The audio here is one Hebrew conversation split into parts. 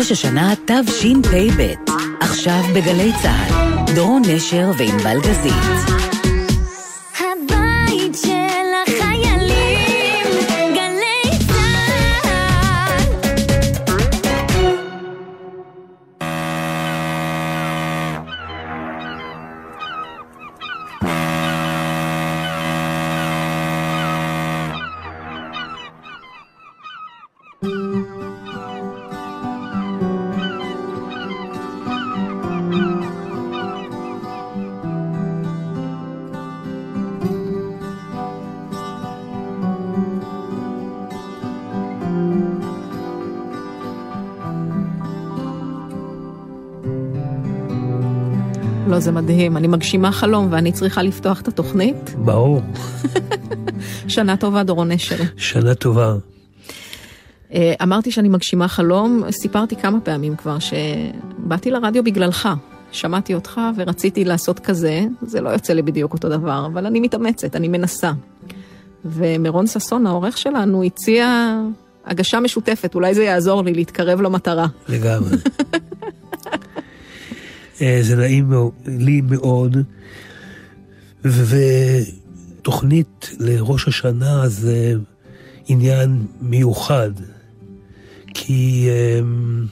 ראש השנה תשפ"ב, עכשיו בגלי צה"ל, דורון נשר וענבל גזית. לא, זה מדהים. אני מגשימה חלום ואני צריכה לפתוח את התוכנית. ברור, שנה טובה, דורון נשר. שנה טובה. אה, אמרתי שאני מגשימה חלום, סיפרתי כמה פעמים כבר שבאתי לרדיו בגללך. שמעתי אותך ורציתי לעשות כזה, זה לא יוצא לי בדיוק אותו דבר, אבל אני מתאמצת, אני מנסה. ומירון ששון, העורך שלנו, הציע הגשה משותפת, אולי זה יעזור לי להתקרב למטרה. לגמרי. אה, זה נעים לי מאוד, ותוכנית לראש השנה זה עניין מיוחד, כי אמ,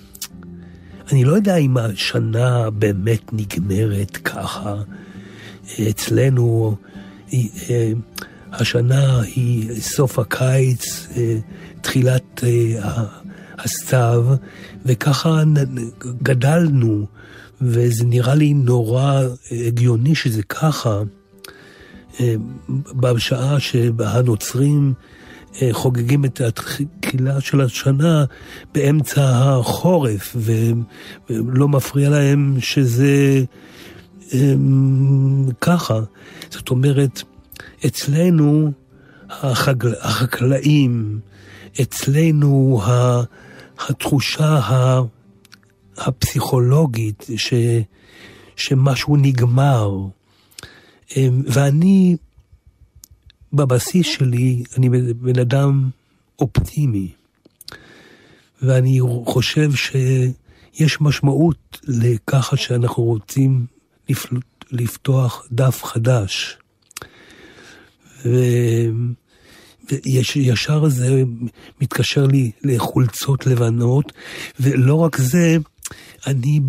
אני לא יודע אם השנה באמת נגמרת ככה. אצלנו אה, השנה היא סוף הקיץ, אה, תחילת הסתיו, וככה גדלנו, וזה נראה לי נורא הגיוני שזה ככה. אה, בשעה שהנוצרים אה, חוגגים את התחילה של השנה באמצע החורף, ולא מפריע להם שזה ככה. זאת אומרת, אצלנו החגל, החקלאים, אצלנו התחושה ה- הפסיכולוגית ש, שמשהו נגמר. אמ, ואני, בבסיס שלי, אני בן אדם אופטימי. ואני חושב שיש משמעות לככה שאנחנו רוצים לפ- לפתוח דף חדש. ו- ויש, ישר זה מתקשר לי לחולצות לבנות, ולא רק זה, אני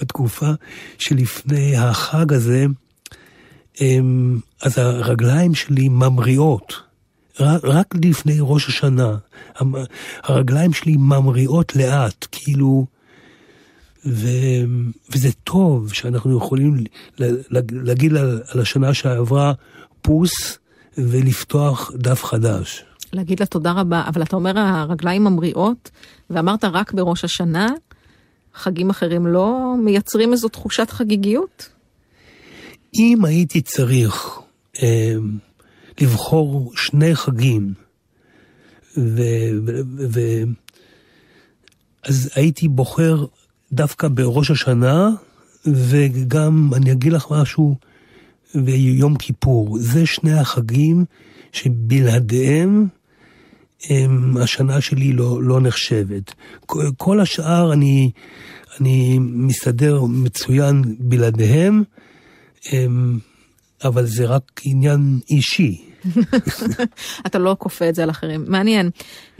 בתקופה שלפני החג הזה, אמ, אז הרגליים שלי ממריאות. רק, לפני ראש השנה. הרגליים שלי ממריאות לאט, כאילו... ו... וזה טוב שאנחנו יכולים להגיד על, על השנה שעברה פוס ולפתוח דף חדש. להגיד לה תודה רבה, אבל אתה אומר הרגליים ממריאות, ואמרת רק בראש השנה, חגים אחרים לא מייצרים איזו תחושת חגיגיות? אם הייתי צריך אה, לבחור שני חגים, ו, ו, ו, אז הייתי בוחר דווקא בראש השנה, וגם, אני אגיד לך משהו, ויום כיפור. זה שני החגים שבלעדיהם הם, השנה שלי לא, לא נחשבת. כל- השאר אני, אני מסתדר מצוין בלעדיהם, הם, אבל זה רק עניין אישי. אתה לא כופה את זה על אחרים. מעניין.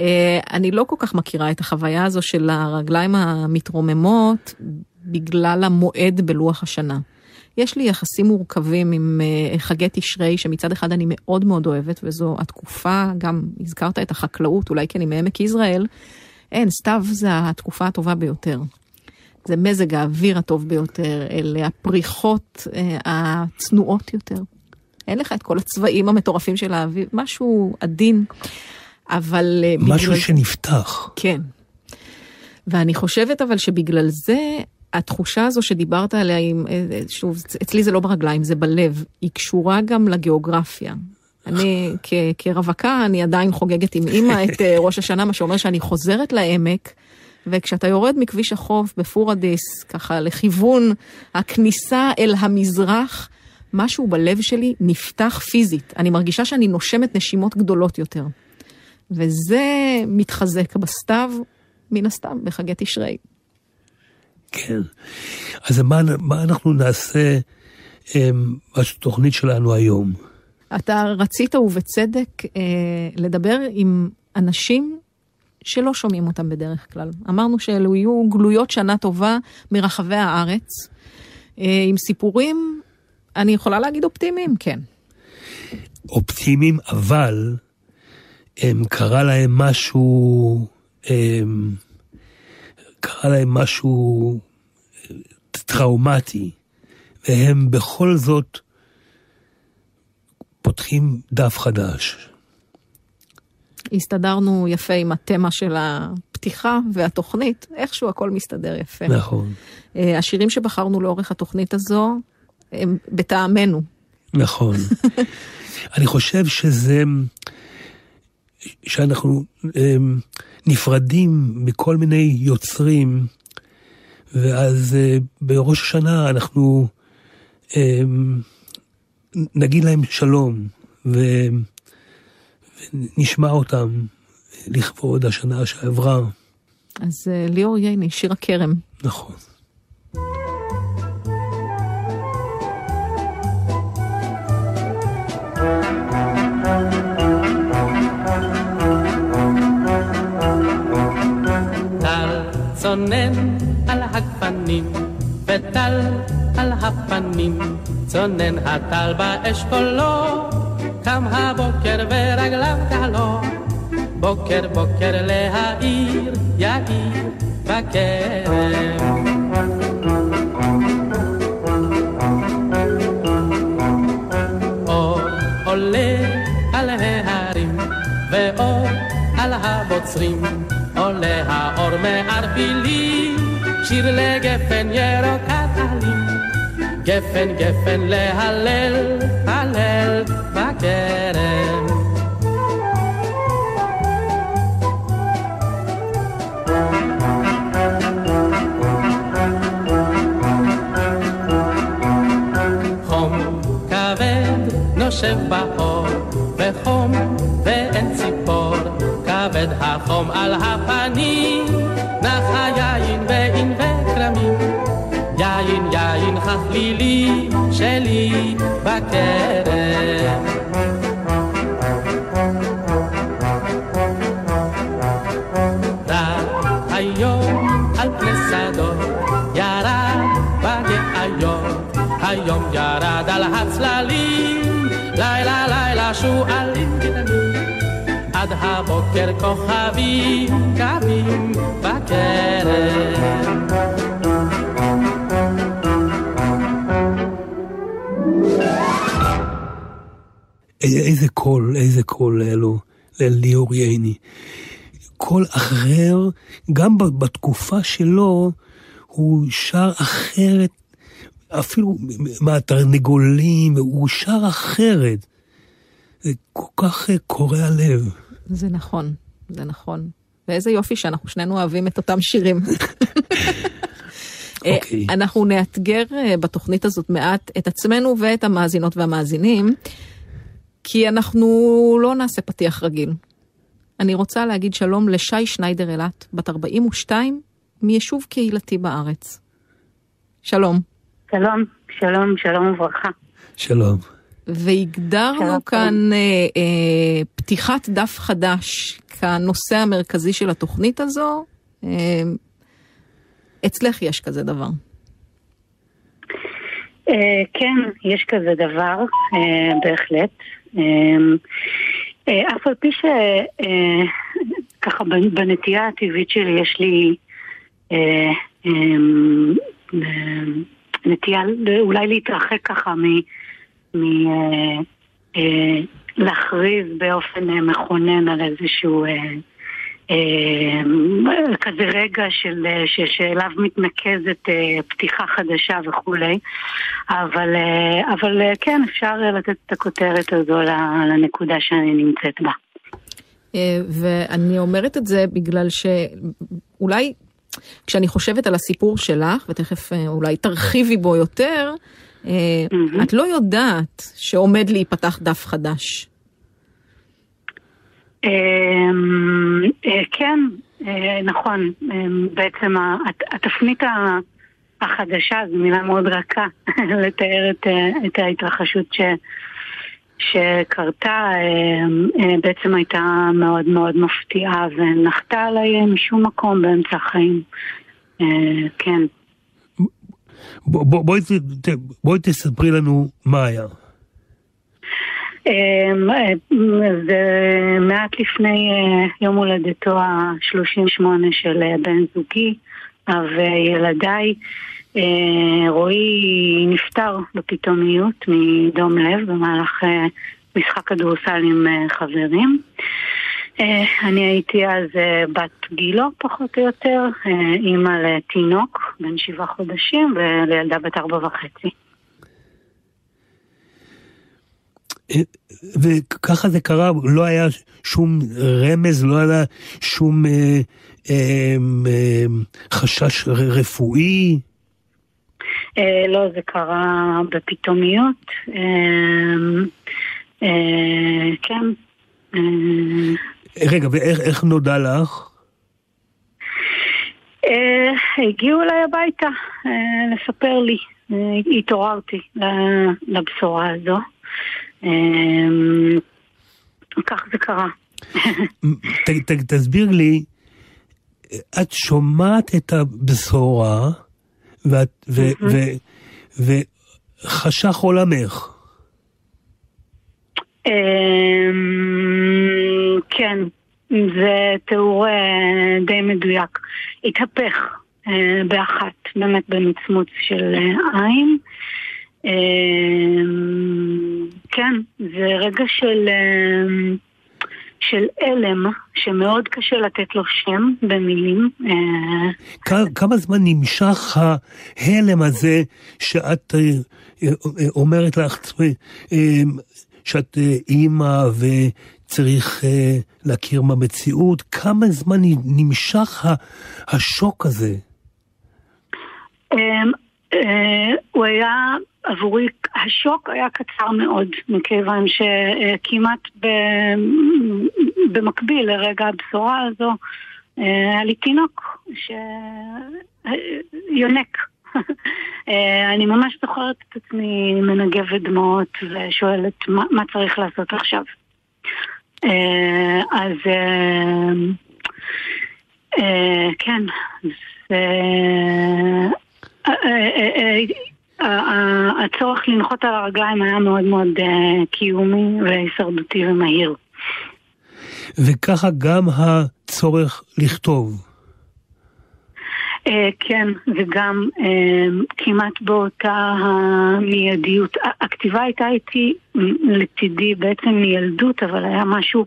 אה, אני לא כל כך מכירה את החוויה הזו של הרגליים המתרוממות בגלל המועד בלוח השנה. יש לי יחסים מורכבים עם אה, חגי תשרי, שמצד אחד אני מאוד מאוד אוהבת, וזו התקופה, גם הזכרת את החקלאות, אולי כי אני מעמק יזרעאל, אין, סתיו זה התקופה הטובה ביותר. זה מזג האוויר הטוב ביותר, אלה הפריחות אה, הצנועות יותר. אין לך את כל הצבעים המטורפים של האביב, משהו עדין, אבל... אה, משהו בגלל- שנפתח. כן. ואני חושבת אבל שבגלל זה, התחושה הזו שדיברת עליה, עם, אה, אה, שוב, אצלי זה לא ברגליים, זה בלב, היא קשורה גם לגיאוגרפיה. אני כ- כרווקה, אני עדיין חוגגת עם אימא את אה, ראש השנה, מה שאומר שאני חוזרת לעמק, וכשאתה יורד מכביש החוף בפורדיס, ככה לכיוון הכניסה אל המזרח, משהו בלב שלי נפתח פיזית. אני מרגישה שאני נושמת נשימות גדולות יותר. וזה מתחזק בסתיו, מן הסתם, בחגי תשרי. כן. אז מה, מה אנחנו נעשה אמ, בתוכנית שלנו היום? אתה רצית ובצדק אה, לדבר עם אנשים שלא שומעים אותם בדרך כלל. אמרנו שאלו יהיו גלויות שנה טובה מרחבי הארץ, אה, עם סיפורים, אני יכולה להגיד אופטימיים, כן. אופטימיים, אבל הם, קרה להם משהו, הם, קרה להם משהו אה, טראומטי, והם בכל זאת פותחים דף חדש. הסתדרנו יפה עם התמה של הפתיחה והתוכנית, איכשהו הכל מסתדר יפה. נכון, אה, השירים שבחרנו לאורך התוכנית הזו הם בטעמנו. נכון. אני חושב שזה, שאנחנו אמ, נפרדים מכל מיני יוצרים, ואז אה, בראש השנה אנחנו אמ, נגיד להם שלום, ו- ונשמע אותם לכבוד השנה שעברה. אז אה, ליאור ייני, שיר הכרם. נכון. צונן על הגפנים, וטל על הפנים, צונן הטל באשכולו, קם הבוקר ורגליו קלו, בוקר בוקר להעיר, יאיר בכרם. אור עולה על ההרים, ואור על הבוצרים, עולה האור מערפילים, שיר לגפן ירוקת עלים. גפן גפן להלל, הלל בכרם. חום כבד נושב באור, וחום ואין ציפור, כבד החום על הפנים, שועלים קטנים, עד הבוקר כוכבים קווים בכרם. איזה קול, איזה קול היה לו לליאור ייני. קול אחר, גם בתקופה שלו, הוא שר אחרת, אפילו מהתרנגולים, הוא שר אחרת. זה כל כך אה, קורע לב. זה נכון, זה נכון. ואיזה יופי שאנחנו שנינו אוהבים את אותם שירים. אה, אוקיי. אנחנו נאתגר אה, בתוכנית הזאת מעט את עצמנו ואת המאזינות והמאזינים, כי אנחנו לא נעשה פתיח רגיל. אני רוצה להגיד שלום לשי שניידר אילת, בת 42, מיישוב קהילתי בארץ. שלום. שלום, שלום, שלום וברכה. שלום. והגדרנו. כאן אה, אה, פתיחת דף חדש כנושא המרכזי של התוכנית הזו. אה, אצלך יש כזה דבר. אה, כן, יש כזה דבר, אה, בהחלט. אה, אף על פי שככה בנטייה הטבעית שלי יש לי אה, אה, אה, נטייה אולי להתרחק ככה מ... מ אה, אה, באופן אה, מכונן על איזשהו אה, אה, כזה רגע של, אה, ש, שאליו מתנקזת אה, פתיחה חדשה וכולי, אבל, אה, אבל אה, כן, אפשר אה, לתת את הכותרת הזו לנקודה שאני נמצאת בה. אה, ואני אומרת את זה בגלל שאולי כשאני חושבת על הסיפור שלך, ותכף אה, אולי תרחיבי בו יותר, מהמם. את לא יודעת שעומד להיפתח דף חדש. אמ, אה, כן, אה, נכון. אמ, בעצם התפנית החדשה, זו מילה מאוד רכה לתאר את, את ההתרחשות ש, שקרתה, אה, בעצם הייתה מאוד מאוד מפתיעה ונחתה עליי משום מקום באמצע החיים. אה, כן. בוא, בוא, בואי, בואי תספרי לנו מה היה. אמ, זה מעט לפני אה, יום הולדתו ה-38 של אה, בן זוגי, וילדיי, אה, רועי נפטר בפתאומיות מדום לב במהלך משחק כדורסל עם חברים. אה, אני הייתי אז אה, בת גילו פחות או יותר, אה, אימא לתינוק בן שבעה חודשים ולילדה בת ארבע וחצי. וככה זה קרה, לא היה שום רמז, לא היה שום אה, אה, אה, חשש רפואי. אה, לא, זה קרה בפתאומיות. אה, אה, כן. רגע, ואיך איך נודע לך? אה, הגיעו אליי הביתה אה, לספר לי. אה, התעוררתי לבשורה הזו. כך זה קרה. ת, ת, תסביר לי, את שומעת את הבשורה, ואת, ו, ו, וחשך עולמך. כן, זה תיאור אה, די מדויק. התהפך אה, באחת, באמת במצמוץ של אה, עין. כן, זה רגע של, של הלם, שמאוד קשה לתת לו שם במילים. כמה זמן נמשך ההלם הזה שאת אומרת אה, שאת אימא וצריך אה, להכיר במציאות, כמה זמן נמשך השוק הזה? אמ, אה, הוא היה, עבורי, השוק היה קצר מאוד, מכיוון שכמעט ב- במקביל לרגע הבשורה הזו, אה, היה לי תינוק שיונק. אה, אני ממש זוכרת את עצמי מנגבת דמעות ושואלת מה, מה צריך לעשות עכשיו. אה, אז אה, אה, כן, הצורך לנחות על הרגליים היה מאוד מאוד קיומי והישרדותי ומהיר. וככה גם הצורך לכתוב. אה, כן, וגם אה, כמעט באותה המיידיות. הכתיבה הייתה איתי לצידי בעצם מילדות, אבל היה משהו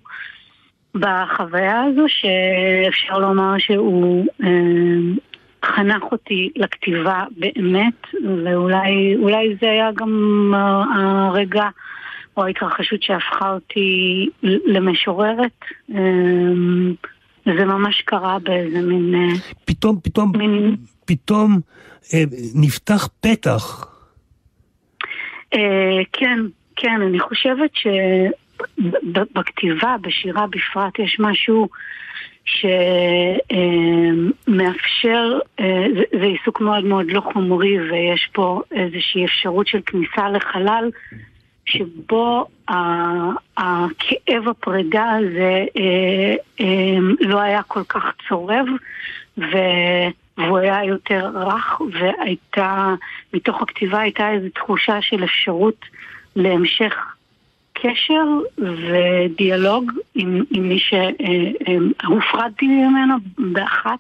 בחוויה הזו שאפשר לומר שהוא אה, חנך אותי לכתיבה באמת, ואולי אולי זה היה גם הרגע או ההתרחשות שהפכה אותי למשוררת. אה, זה ממש קרה באיזה מין... אה, פתאום, פתאום, מין פתאום אה, נפתח פתח. אה, כן, כן, אני חושבת שבכתיבה, בשירה בפרט, יש משהו שמאפשר, זה, זה עיסוק מאוד מאוד לא חומרי ויש פה איזושהי אפשרות של כניסה לחלל שבו הכאב הפרידה הזה אה, אה, לא היה כל כך צורב. והוא היה יותר רך, והייתה, מתוך הכתיבה הייתה איזו תחושה של אפשרות להמשך קשר ודיאלוג עם, עם מי שהופרדתי ממנו באחת,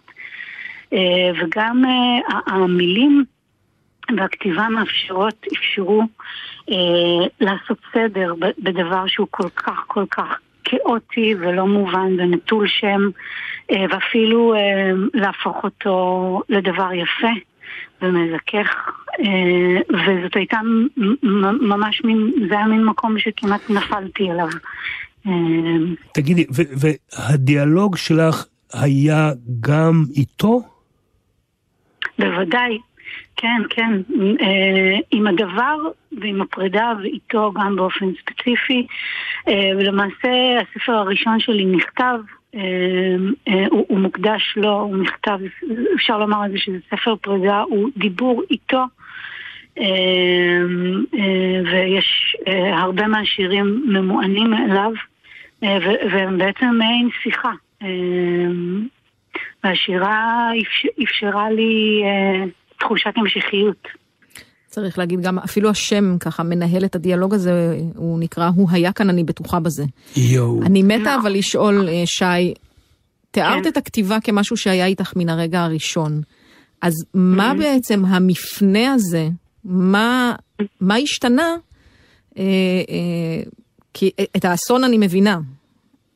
אה, וגם אה, המילים והכתיבה מאפשרות, אפשרו אה, לעשות סדר בדבר שהוא כל כך כל כך כאוטי ולא מובן ונטול שם, אה, ואפילו אה, להפוך אותו לדבר יפה ומזכך. אה, וזאת הייתה ממש מין, זה היה מין מקום שכמעט נפלתי אליו. אה, תגידי, והדיאלוג שלך היה גם איתו? בוודאי, כן, כן, אה, עם הדבר ועם הפרידה ואיתו גם באופן ספציפי. אה, ולמעשה הספר הראשון שלי נכתב אה, הוא, הוא מוקדש לו, הוא נכתב, אפשר לומר את זה שזה ספר פרידה, הוא דיבור איתו, ויש הרבה מהשירים ממוענים אליו, והם בעצם מעין שיחה. והשירה אפשר, אפשרה לי תחושת המשכיות. צריך להגיד גם, אפילו השם ככה מנהל את הדיאלוג הזה, הוא נקרא, הוא היה כאן, אני בטוחה בזה. יואו. אני מתה אבל לשאול, אה, שי, תיארת כן. את הכתיבה כמשהו שהיה איתך מן הרגע הראשון. אז מה Mm-hmm. בעצם המפנה הזה, מה, מה השתנה? אה, אה, כי את האסון אני מבינה,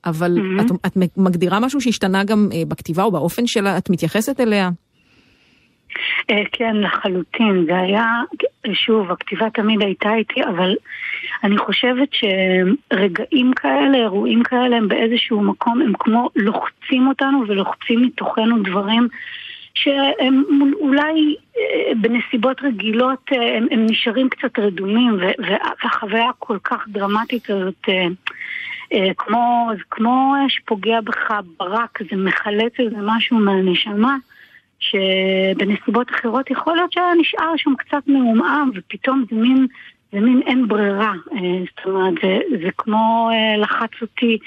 אבל Mm-hmm. את, את מגדירה משהו שהשתנה גם בכתיבה או באופן שאת מתייחסת אליה? אה, כן, לחלוטין. זה היה, שוב, הכתיבה תמיד הייתה איתי, אבל אני חושבת שרגעים כאלה, אירועים כאלה, הם באיזשהו מקום, הם כמו לוחצים אותנו ולוחצים מתוכנו דברים שהם אולי אה, בנסיבות רגילות אה, הם, הם נשארים קצת רדומים, והחוויה הכל כך דרמטית הזאת, כמו, כמו שפוגע בך ברק, זה מחלץ איזה משהו מהנשמה. שבנסיבות אחרות יכול להיות שהיה נשאר שם קצת מעומעם ופתאום זה מין, זה מין אין ברירה, אה, זאת אומרת זה, זה כמו אה, לחץ אותי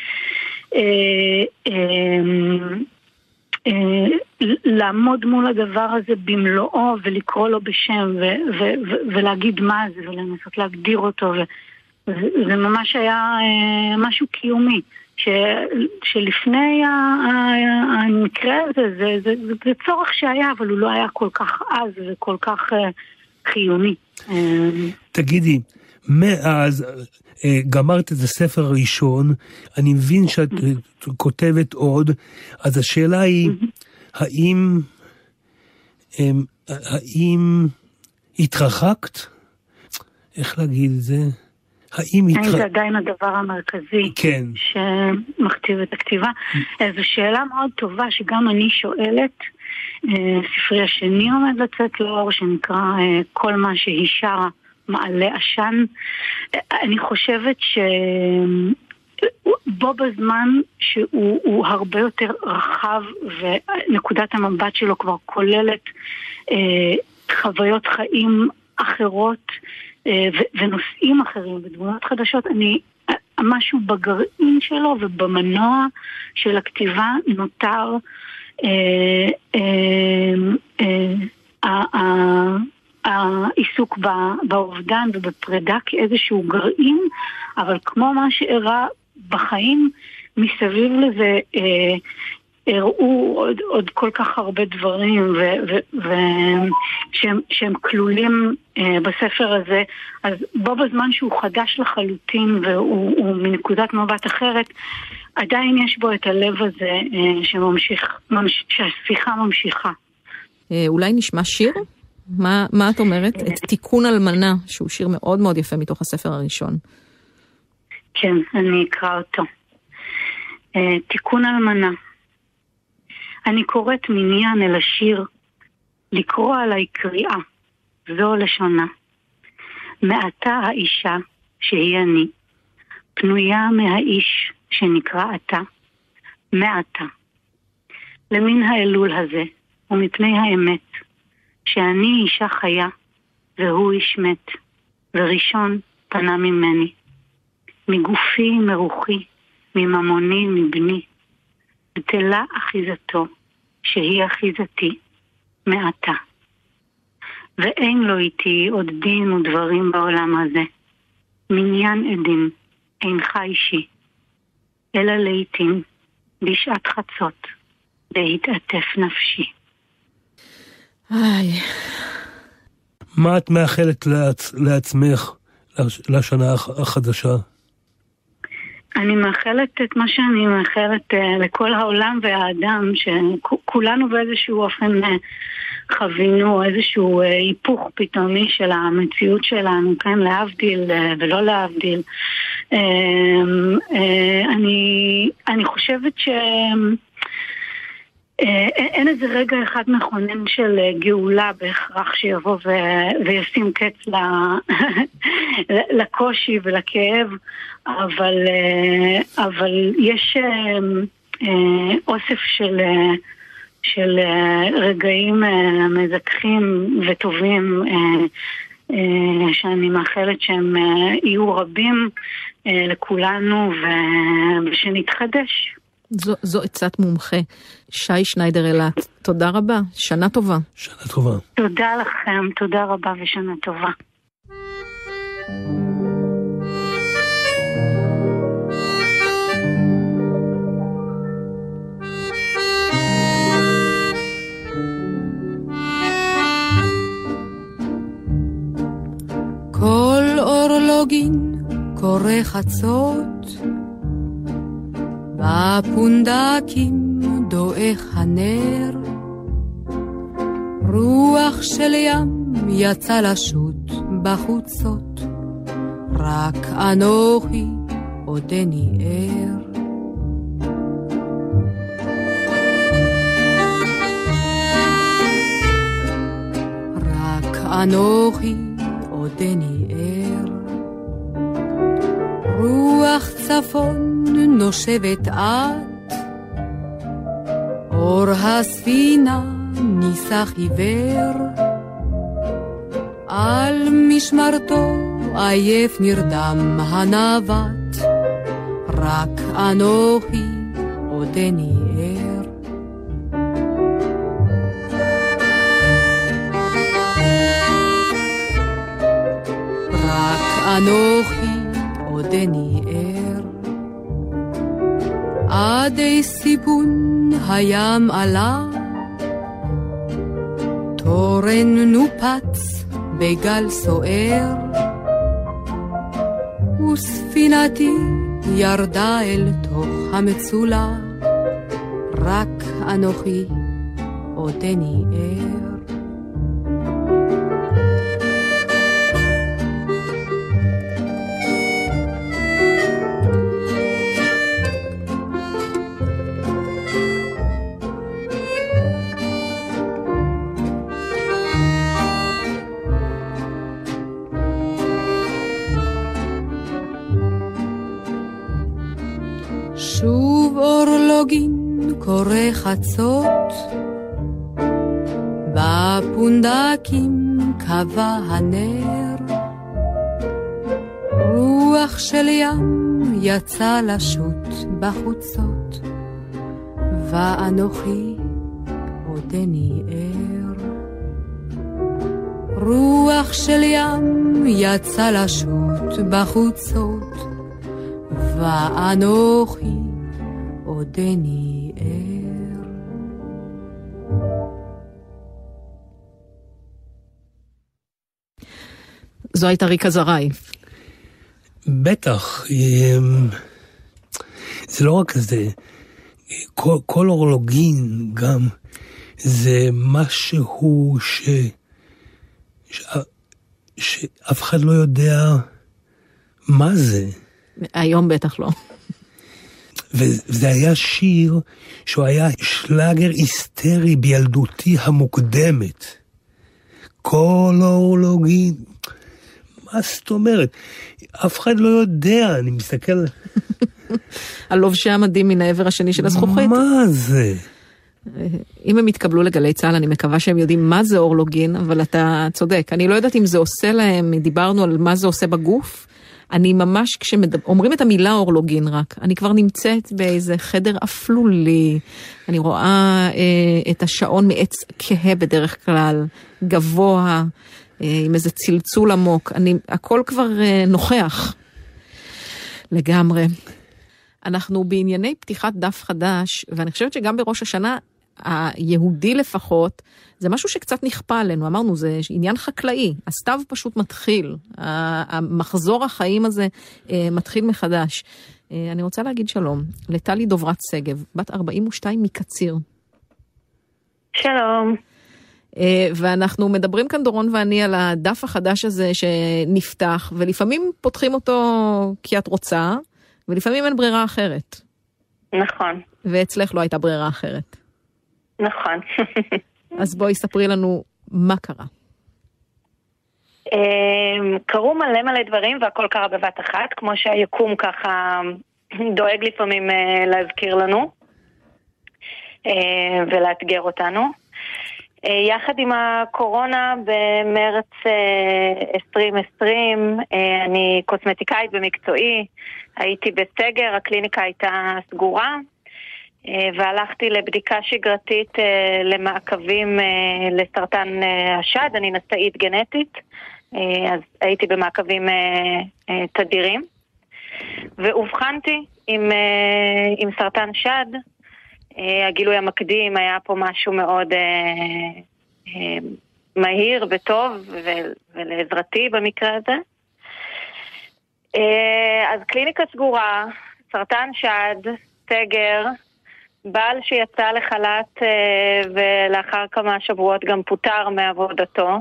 אה, לעמוד מול הדבר הזה במלואו ולקרוא לו בשם ו- ו- ו- ולהגיד מה זה ולנסות להגדיר אותו ו- זה ממש היה משהו קיומי. ש, שלפני המקרה הזה, זה, זה, זה, זה צורך שהיה, אבל הוא לא היה כל כך עז וכל כך אה, חיוני. אה, תגידי, מאז אה, גמרת את הספר הראשון, אני מבין שאת כותבת עוד, אז השאלה היא, האם, אמ, האם התרחקת? איך להגיד את זה? האם האם זה? עדיין הדבר המרכזי כן. שמכתיב את הכתיבה? אה, זו שאלה מאוד טובה שגם אני שואלת. אה, ספרי השני עומד לצאת לאור, שנקרא אה, כל מה שהיא שרה מעלה עשן. אה, אני חושבת ש... בו בזמן שהוא הוא הרבה יותר רחב ונקודת המבט שלו כבר כוללת אה, חוויות חיים אחרות ו- ונושאים אחרים ודמויות חדשות, אני, אה, משהו בגרעין שלו ובמנוע של הכתיבה נותר אה, אה, אה, העיסוק באובדן ובפרידה כאיזשהו גרעין, אבל כמו מה שאירע בחיים, מסביב לזה אה, הראו עוד, עוד כל כך הרבה דברים ו- ו- ו- שהם, שהם כלולים אה, בספר הזה, אז בו בזמן שהוא חדש לחלוטין והוא הוא מנקודת מבט אחרת, עדיין יש בו את הלב הזה אה, שממשיך, ממש, שהשיחה ממשיכה. אה, אולי נשמע שיר? מה, מה את אומרת? את תיקון אלמנה, שהוא שיר מאוד מאוד יפה מתוך הספר הראשון. כן, אני אקרא אותו. אה, תיקון אלמנה. אני קוראת מניין אל השיר, לקרוא עליי קריאה, זו לשונה. מעתה האישה, שהיא אני, פנויה מהאיש שנקרא אתה, מעתה. למן האלול הזה, ומפני האמת, שאני אישה חיה, והוא איש מת, וראשון פנה ממני. מגופי, מרוחי, מממוני, מבני. בטלה אחיזתו, שהיא אחיזתי, מעתה. ואין לו איתי עוד דין ודברים בעולם הזה. מניין עדים, אינך אישי, אלא לעתים, בשעת חצות, בהתעטף נפשי. איי, מה את מאחלת לעצ... לעצמך לש... לשנה הח- החדשה? אני מאחלת את מה שאני מאחלת אה, לכל העולם והאדם, שכולנו באיזשהו אופן אה, חווינו איזשהו אה, היפוך פתאומי של המציאות שלנו, כן, להבדיל ולא להבדיל. אני, אני חושבת ש... אה, אין אין איזה רגע אחד מכונן של אה, גאולה בהכרח שיבוא ו- וישים קץ ל- לקושי ולכאב, אבל, אה, אבל יש, אה, אה, אוסף של, אה, של אה, רגעים אה, מזכחים וטובים אה, אה, שאני מאחלת שהם אה, יהיו רבים אה, לכולנו ושנתחדש. זו, זו עצת מומחה. שי שניידר אילת, תודה רבה, שנה טובה. שנה טובה. תודה לכם, תודה רבה ושנה טובה. כל אורלוגין קורא חצות, בפונדקים דועך הנר, רוח של ים יצא לשוט בחוצות, רק אנוכי עודני ער. רק אנוכי עודני ער. רוח צפון נושבת את, אור הספינה ניסח עיוור, על משמרתו עייף נרדם הנווט, רק אנוכי עודני ער. רק אנוכי עודני ער. עדי סיפון הים עלה, תורן נופץ בגל סוער, וספינתי ירדה אל תוך המצולה, רק אנוכי עודני ער. חצות, בפונדקים קבע הנר, רוח של ים יצא לשוט בחוצות, ואנוכי עודני ער. רוח של ים יצא לשוט בחוצות, ואנוכי עודני זו הייתה ריקה זרעי. בטח, אמ, זה לא רק זה, כל, כל אורלוגין גם זה משהו ש, ש, שאף אחד לא יודע מה זה. היום בטח לא. וזה היה שיר שהוא היה שלאגר היסטרי בילדותי המוקדמת. כל אורלוגין, מה זאת אומרת? אף אחד לא יודע, אני מסתכל... על לובשי המדים מן העבר השני של הזכוכית. מה זה? אם הם יתקבלו לגלי צה"ל, אני מקווה שהם יודעים מה זה אורלוגין, אבל אתה צודק. אני לא יודעת אם זה עושה להם, דיברנו על מה זה עושה בגוף. אני ממש, כשאומרים את המילה אורלוגין רק, אני כבר נמצאת באיזה חדר אפלולי, אני רואה אה, את השעון מעץ כהה בדרך כלל, גבוה, אה, עם איזה צלצול עמוק, אני, הכל כבר אה, נוכח. לגמרי. אנחנו בענייני פתיחת דף חדש, ואני חושבת שגם בראש השנה, היהודי לפחות, זה משהו שקצת נכפה עלינו, אמרנו, זה עניין חקלאי, הסתיו פשוט מתחיל, המחזור החיים הזה אה, מתחיל מחדש. אה, אני רוצה להגיד שלום לטלי דוברת שגב, בת 42 מקציר. שלום. אה, ואנחנו מדברים כאן, דורון ואני, על הדף החדש הזה שנפתח, ולפעמים פותחים אותו כי את רוצה, ולפעמים אין ברירה אחרת. נכון. ואצלך לא הייתה ברירה אחרת. נכון. אז בואי ספרי לנו מה קרה. אמ, קרו מלא מלא דברים והכל קרה בבת אחת, כמו שהיקום ככה דואג לפעמים אה, להזכיר לנו. אה, ולאתגר אותנו. אה, יחד עם הקורונה במרץ אה, 2020, אה, אני קוסמטיקאית במקצועי, הייתי בסגר, הקליניקה הייתה סגורה, אה, והלכתי לבדיקה שגרתית אה, למעקבים אה, לסרטן אה, השד, אני נשאית גנטית, אה, אז הייתי במעקבים אה, אה, תדירים, ואובחנתי עם, אה, עם סרטן שד. אה, הגילוי המקדים היה פה משהו מאוד אה, אה, מהיר וטוב ולעזרתי במקרה הזה. אז קליניקה סגורה, סרטן שד, סגר, בעל שיצא לחל"ת ולאחר כמה שבועות גם פוטר מעבודתו.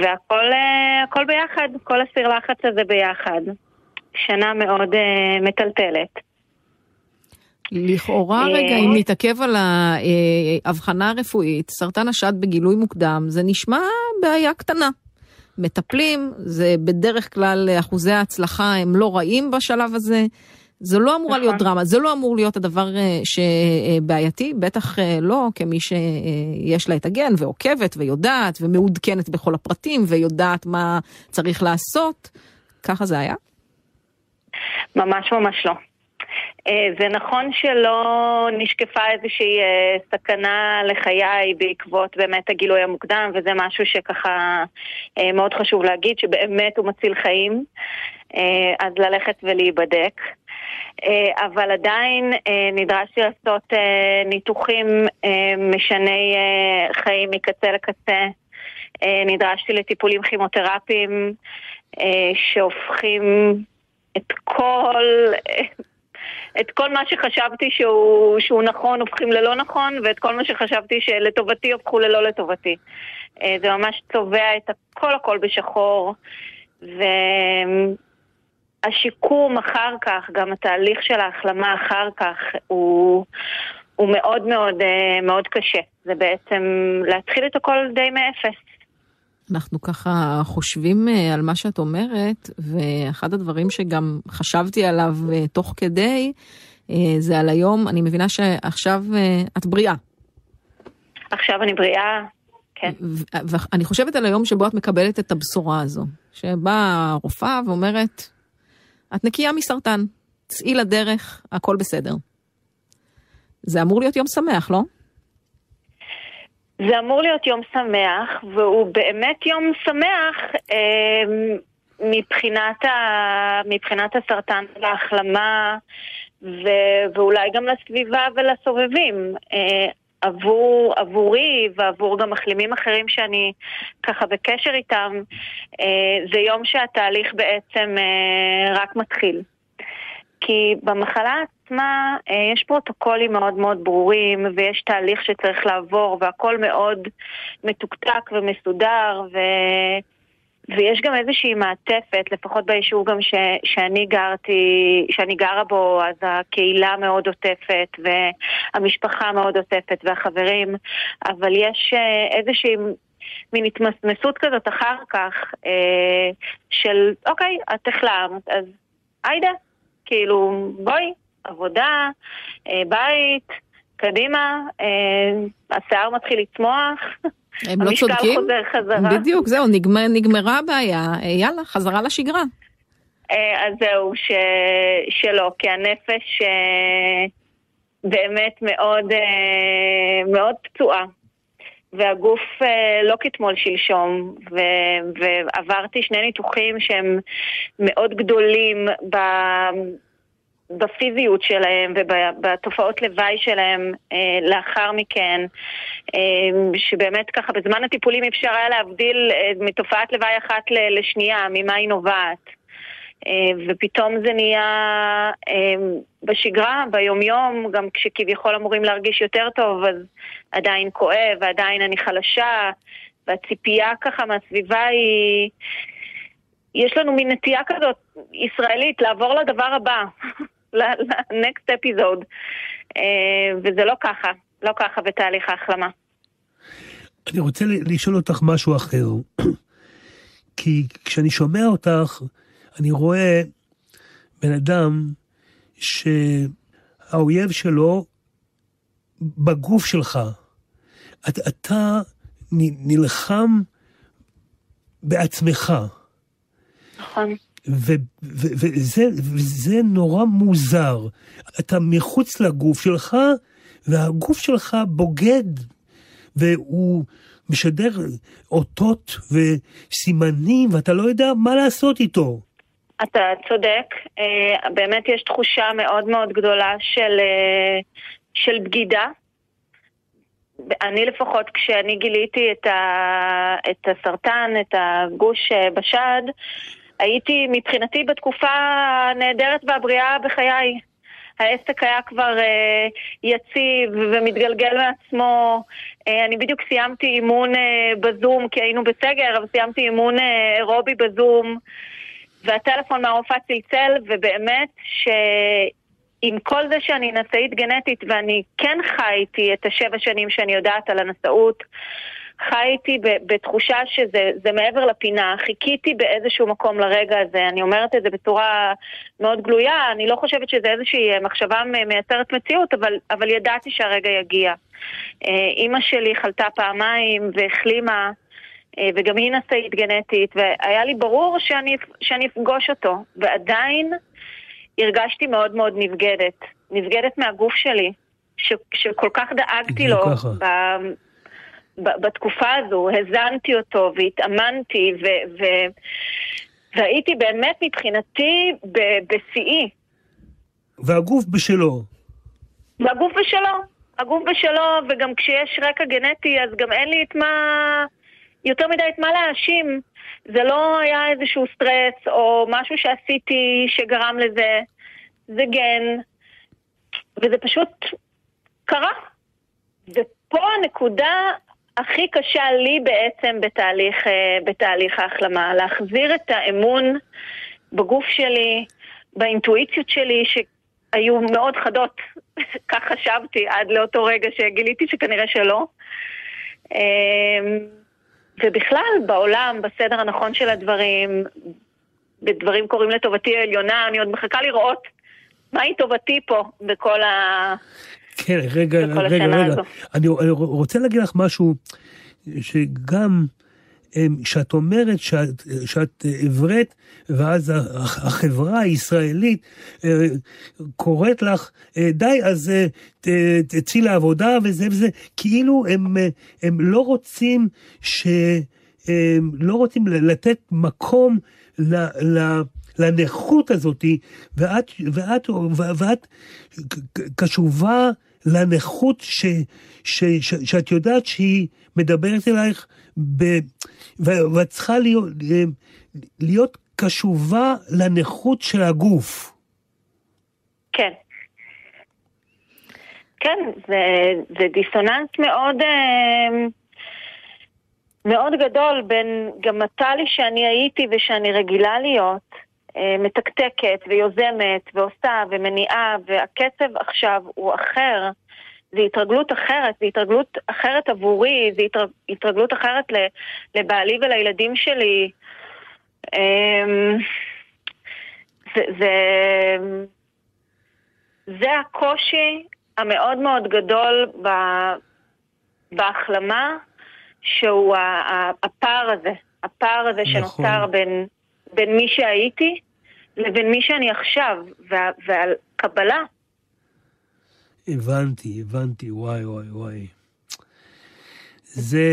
והכל הכל ביחד, כל הסיר לחץ הזה ביחד. שנה מאוד מטלטלת. לכאורה אה, רגע, אם נתעכב על ההבחנה הרפואית, סרטן השד בגילוי מוקדם, זה נשמע בעיה קטנה. מטפלים, זה בדרך כלל אחוזי ההצלחה הם לא רעים בשלב הזה. זו לא אמורה להיות נכון. דרמה, זה לא אמור להיות הדבר אה, שבעייתי, בטח אה, לא כמי שיש לה את הגן ועוקבת ויודעת ומעודכנת בכל הפרטים ויודעת מה צריך לעשות. ככה זה היה? ממש ממש לא. אה, זה נכון שלא נשקפה איזושהי אה, סכנה לחיי בעקבות באמת הגילוי המוקדם, וזה משהו שככה אה, מאוד חשוב להגיד, שבאמת הוא מציל חיים, אז ללכת ולהיבדק. אבל עדיין נדרשתי לעשות ניתוחים משני חיים מקצה לקצה. נדרשתי לטיפולים כימותרפיים שהופכים את כל, את כל מה שחשבתי שהוא, שהוא נכון הופכים ללא נכון, ואת כל מה שחשבתי שלטובתי הופכו ללא לטובתי. אה, זה ממש צובע את הכל הכל בשחור, והשיקום אחר כך, גם התהליך של ההחלמה אחר כך, הוא, הוא מאוד מאוד אה, מאוד קשה. זה בעצם להתחיל את הכל די מאפס. אנחנו ככה חושבים אה, על מה שאת אומרת, ואחד הדברים שגם חשבתי עליו אה, תוך כדי, אה, זה על היום, אני מבינה שעכשיו את בריאה. עכשיו אני בריאה, כן. ואני חושבת על היום שבו את מקבלת את הבשורה הזו, שבאה הרופאה ואומרת, את נקייה מסרטן, צאי לדרך, הכל בסדר. זה אמור להיות יום שמח, לא? זה אמור להיות יום שמח, והוא באמת יום שמח אה, מבחינת, ה, מבחינת הסרטן וההחלמה, ו, ואולי גם לסביבה ולסובבים. אה, עבור, עבורי ועבור גם מחלימים אחרים שאני ככה בקשר איתם, אה, זה יום שהתהליך בעצם אה, רק מתחיל. כי במחלה עצמה אה, יש פרוטוקולים מאוד מאוד ברורים ויש תהליך שצריך לעבור והכל מאוד מתוקתק ומסודר ו... ויש גם איזושהי מעטפת, לפחות ביישוב גם ש, שאני גרתי, שאני גרה בו, אז הקהילה מאוד עוטפת והמשפחה מאוד עוטפת והחברים, אבל יש אה, איזושהי מין התמסמסות כזאת אחר כך אה, של אוקיי, את החלמת, אז היידה, כאילו בואי, עבודה, אה, בית, קדימה, אה, השיער מתחיל לצמוח. הם לא המשקל צודקים? חוזר חזרה. בדיוק, זהו, נגמר, נגמרה הבעיה, אה, יאללה, חזרה לשגרה. אז זהו, ש... שלא, כי הנפש באמת מאוד, מאוד פצועה. והגוף אה, לא כתמול שלשום, ו... ועברתי שני ניתוחים שהם מאוד גדולים ב... בפיזיות שלהם ובתופעות לוואי שלהם אה, לאחר מכן, אה, שבאמת ככה בזמן הטיפולים אפשר היה להבדיל אה, מתופעת לוואי אחת לשנייה, ממה היא נובעת. אה, ופתאום זה נהיה אה, בשגרה, ביומיום, גם כשכביכול אמורים להרגיש יותר טוב, אז עדיין כואב, ועדיין אני חלשה, והציפייה ככה מהסביבה היא... יש לנו מין נטייה כזאת ישראלית לעבור לדבר הבא, ל-next episode, אה, וזה לא ככה, לא ככה בתהליך ההחלמה. אני רוצה לשאול אותך משהו אחר. כי כשאני שומע אותך, אני רואה בן אדם שהאויב שלו בגוף שלך. אתה, אתה נלחם בעצמך. נכון. וזה, וזה נורא מוזר. אתה מחוץ לגוף שלך, והגוף שלך בוגד, והוא משדר אותות וסימנים, ואתה לא יודע מה לעשות איתו. אתה צודק, אה, באמת יש תחושה מאוד מאוד גדולה של, אה, של בגידה. אני לפחות, כשאני גיליתי את, ה, את הסרטן, את הגוש אה, בשד, הייתי מבחינתי בתקופה הנהדרת והבריאה בחיי. העסק היה כבר יציב ומתגלגל מעצמו. אני בדיוק סיימתי אימון בזום, כי היינו בסגר, אבל סיימתי אימון אירובי בזום. והטלפון מהרופאה צלצל, ובאמת שעם כל זה שאני נשאית גנטית, ואני כן חייתי את השבע שנים שאני יודעת על הנשאות, חייתי בתחושה שזה זה מעבר לפינה, חיכיתי באיזשהו מקום לרגע הזה, אני אומרת את זה בצורה מאוד גלויה, אני לא חושבת שזה איזושהי מחשבה מייצרת מציאות, אבל, אבל ידעתי שהרגע יגיע. אה, אימא שלי חלתה פעמיים והחלימה. אה, וגם היא נשאית גנטית, והיה לי ברור שאני, שאני אפגוש אותו, ועדיין הרגשתי מאוד מאוד נבגדת. נבגדת מהגוף שלי, ש, שכל כך דאגתי לו ככה. ב, ב, בתקופה הזו, הזנתי אותו והתאמנתי, ו, ו, והייתי באמת מבחינתי בשיאי. והגוף בשלו. והגוף בשלו, הגוף בשלו, וגם כשיש רקע גנטי, אז גם אין לי את מה, יותר מדי את מה להאשים. זה לא היה איזשהו סטרס או משהו שעשיתי שגרם לזה. זה גן, וזה פשוט קרה. ופה הנקודה הכי קשה לי בעצם בתהליך, אה, בתהליך ההחלמה, להחזיר את האמון בגוף שלי, באינטואיציות שלי, שהיו מאוד חדות, כך חשבתי עד לאותו רגע שגיליתי שכנראה שלא. ובכלל, בעולם, בסדר הנכון של הדברים, ודברים קורים לטובתי העליונה, אני עוד מחכה לראות מהי טובתי פה בכל ה... כן, רגע, רגע, רגע. אני, אני רוצה להגיד לך משהו, שגם em, כשאת אומרת שאת, שאת עברית, ואז החברה הישראלית אה, קוראת לך, אה, די, אז אה, תצאי לעבודה וזה וזה, כאילו הם, הם לא רוצים ש... הם לא רוצים לתת מקום ל... ל לנכות הזאתי, ואת, ואת, ואת קשובה לנכות ש, ש, ש, שאת יודעת שהיא מדברת אלייך, ב, ואת צריכה להיות, להיות קשובה לנכות של הגוף. כן. כן, זה, זה דיסוננס מאוד, אה, מאוד גדול בין גם הטלי שאני הייתי ושאני רגילה להיות, אה, מתקתקת ויוזמת ועושה ומניעה, והקצב עכשיו הוא אחר. זו התרגלות אחרת, זו התרגלות אחרת עבורי, התרג- התרגלות אחרת לבעלי ולילדים שלי. אמ, זה, זה, זה הקושי המאוד מאוד גדול ב, בהחלמה, שהוא הפער הזה, הפער הזה נכון. שנוצר בין, בין מי שהייתי לבין מי שאני עכשיו, וה, ועל קבלה. הבנתי, הבנתי, וואי, וואי, וואי. זה...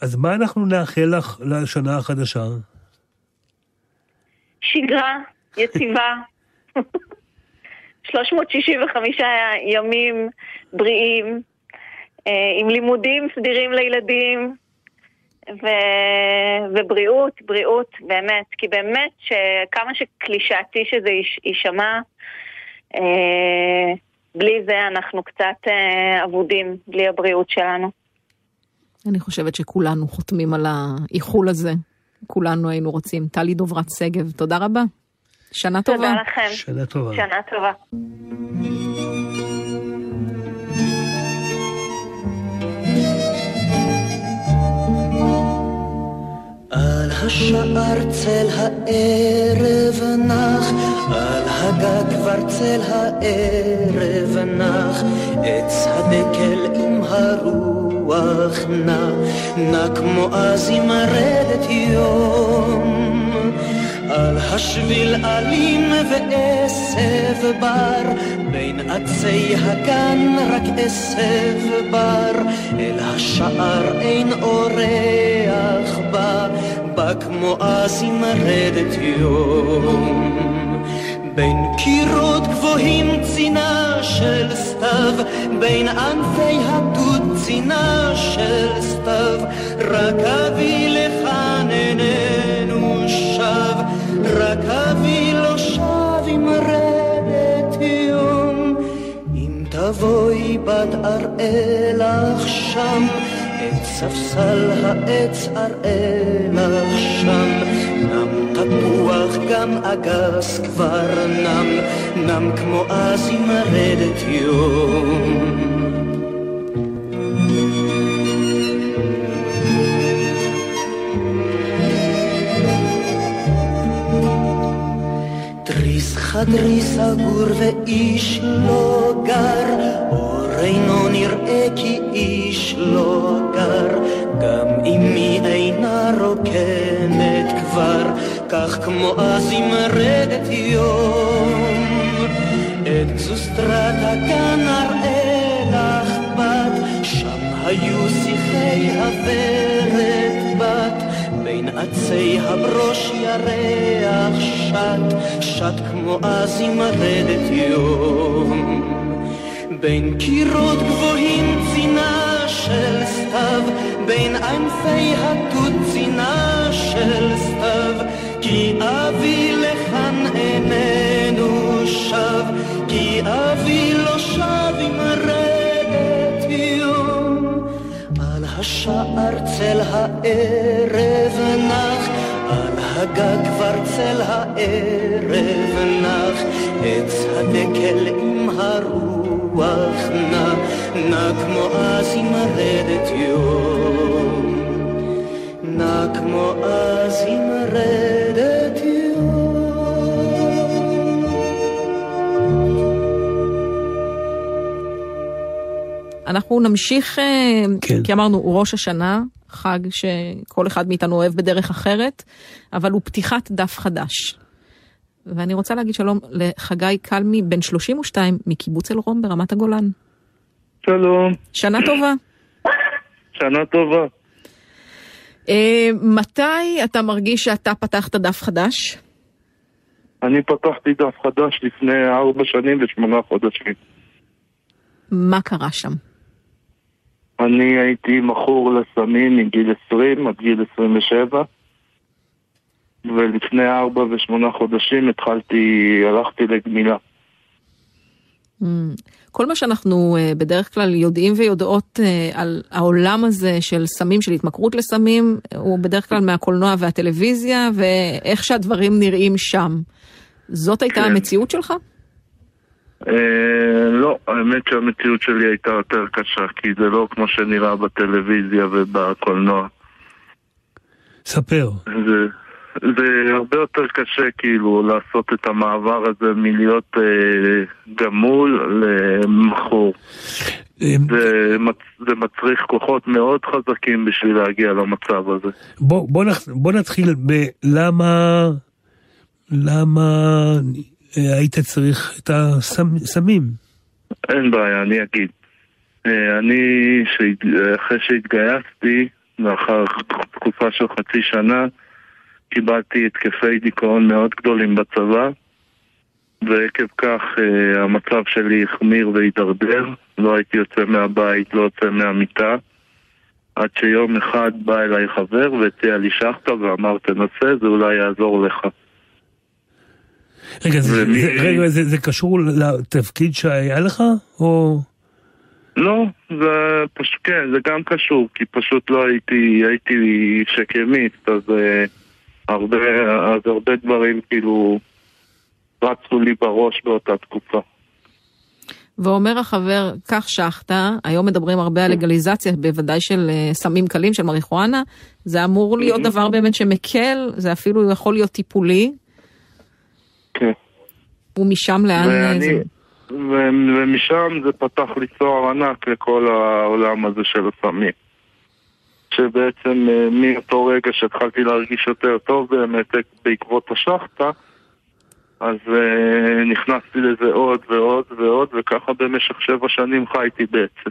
אז מה אנחנו נאחל לך לשנה החדשה? שגרה יציבה, 365 ימים בריאים, אה, עם לימודים סדירים לילדים, ו... ובריאות, בריאות, באמת, כי באמת שכמה שקלישאתי שזה יש- יישמע, אה, בלי זה אנחנו קצת אה, אבודים, בלי הבריאות שלנו. אני חושבת שכולנו חותמים על האיחול הזה. כולנו היינו רוצים. טלי דוברת שגב, תודה רבה. שנה טובה. תודה לכם. שנה טובה. שנה טובה. השער צל הערב נח, על הגג כבר צל הערב נח, עץ הדקל עם הרוח נע, נע כמו אז עם רדת יום. על השביל אלים ועשב בר, בין עצי הגן רק עשב בר, אל השער אין אורח בא, בא כמו אז עם רדת יום. בין קירות גבוהים צינה של סתיו, בין ענפי הדוד צינה של סתיו, רק אבי לכאן שב, רק אבי לא שב עם רדת יום. אם תבואי בת אראה לך שם, את ספסל העץ אראה לך שם, נם תפוח גם אגס כבר נם, נם כמו אז עם רדת יום. חדרי סגור ואיש לא גר, אור אינו נראה כי איש לא גר, גם אמי אינה רוקמת כבר, כך כמו אז עם רדת יום. את גזוסטרת הגן אראה לך בת, שם היו שיחי הוורת בת, בין עצי הברוש ירח שט, שט כמו אז עם רדת יום. בין קירות גבוהים צינה של סתיו, בין ענפי התות צינה של סתיו, כי אבי לכאן איננו שב, כי אבי לא שב עם רדת יום. על השער צל הערב נח, הגג כבר צל הערב נח, עץ הדקל עם הרוח נע, נע כמו אז עם רדת יום. נע כמו אז עם רדת יום. אנחנו נמשיך, אה, כן. כי אמרנו, הוא ראש השנה, חג שכל אחד מאיתנו אוהב בדרך אחרת, אבל הוא פתיחת דף חדש. ואני רוצה להגיד שלום לחגי קלמי, בן 32, מקיבוץ אלרום ברמת הגולן. שלום, שנה טובה. שנה טובה. אה, מתי אתה מרגיש שאתה פתחת דף חדש? אני פתחתי דף חדש לפני ארבע שנים ושמונה חודשים. מה קרה שם? אני הייתי מכור לסמים מגיל 20 עד גיל 27 ולפני ארבע ושמונה חודשים התחלתי, הלכתי לגמילה. Mm. כל מה שאנחנו אה, בדרך כלל יודעים ויודעות אה, על העולם הזה של סמים, של התמכרות לסמים, הוא בדרך כלל מהקולנוע והטלוויזיה, ואיך שהדברים נראים שם. זאת הייתה כן. המציאות שלך? אה, לא, האמת שהמציאות שלי הייתה יותר קשה כי זה לא כמו שנראה בטלוויזיה ובקולנוע. ספר. זה, זה הרבה יותר קשה כאילו לעשות את המעבר הזה מלהיות אה, גמול למכור. אה, זה, מצ, זה מצריך כוחות מאוד חזקים בשביל להגיע למצב הזה. בוא, בוא, נח, בוא נתחיל בלמה למה היית צריך את הסמים. אין בעיה, אני אגיד. אה, אני, אחרי שהתגייסתי, לאחר תקופה של חצי שנה, קיבלתי התקפי דיכאון מאוד גדולים בצבא, ועקב כך אה, המצב שלי החמיר והידרדר, לא הייתי יוצא מהבית, לא יוצא מהמיטה, עד שיום אחד בא אליי חבר והציע לי שחטה ואמר תנסה, זה אולי יעזור לך. רגע, זה, ומי- זה, רגע זה, זה קשור לתפקיד שהיה לך? או... לא, זה פשוט, כן, זה גם קשור, כי פשוט לא הייתי, הייתי שקמיסט, אז אה, הרבה, אז הרבה דברים כאילו רצו לי בראש באותה תקופה. ואומר החבר, קח שחטה, היום מדברים הרבה על לגליזציה, בוודאי של אה, סמים קלים, של מריחואנה, זה אמור להיות דבר באמת שמקל, זה אפילו יכול להיות טיפולי. כן. ומשם לאן ואני, זה? ו- ומשם זה פתח לי צוהר ענק לכל העולם הזה של הסמים. שבעצם אה, מאותו רגע שהתחלתי להרגיש יותר טוב באמת בעקבות השחטה, אז אה, נכנסתי לזה עוד ועוד ועוד, וככה במשך שבע שנים חייתי בעצם.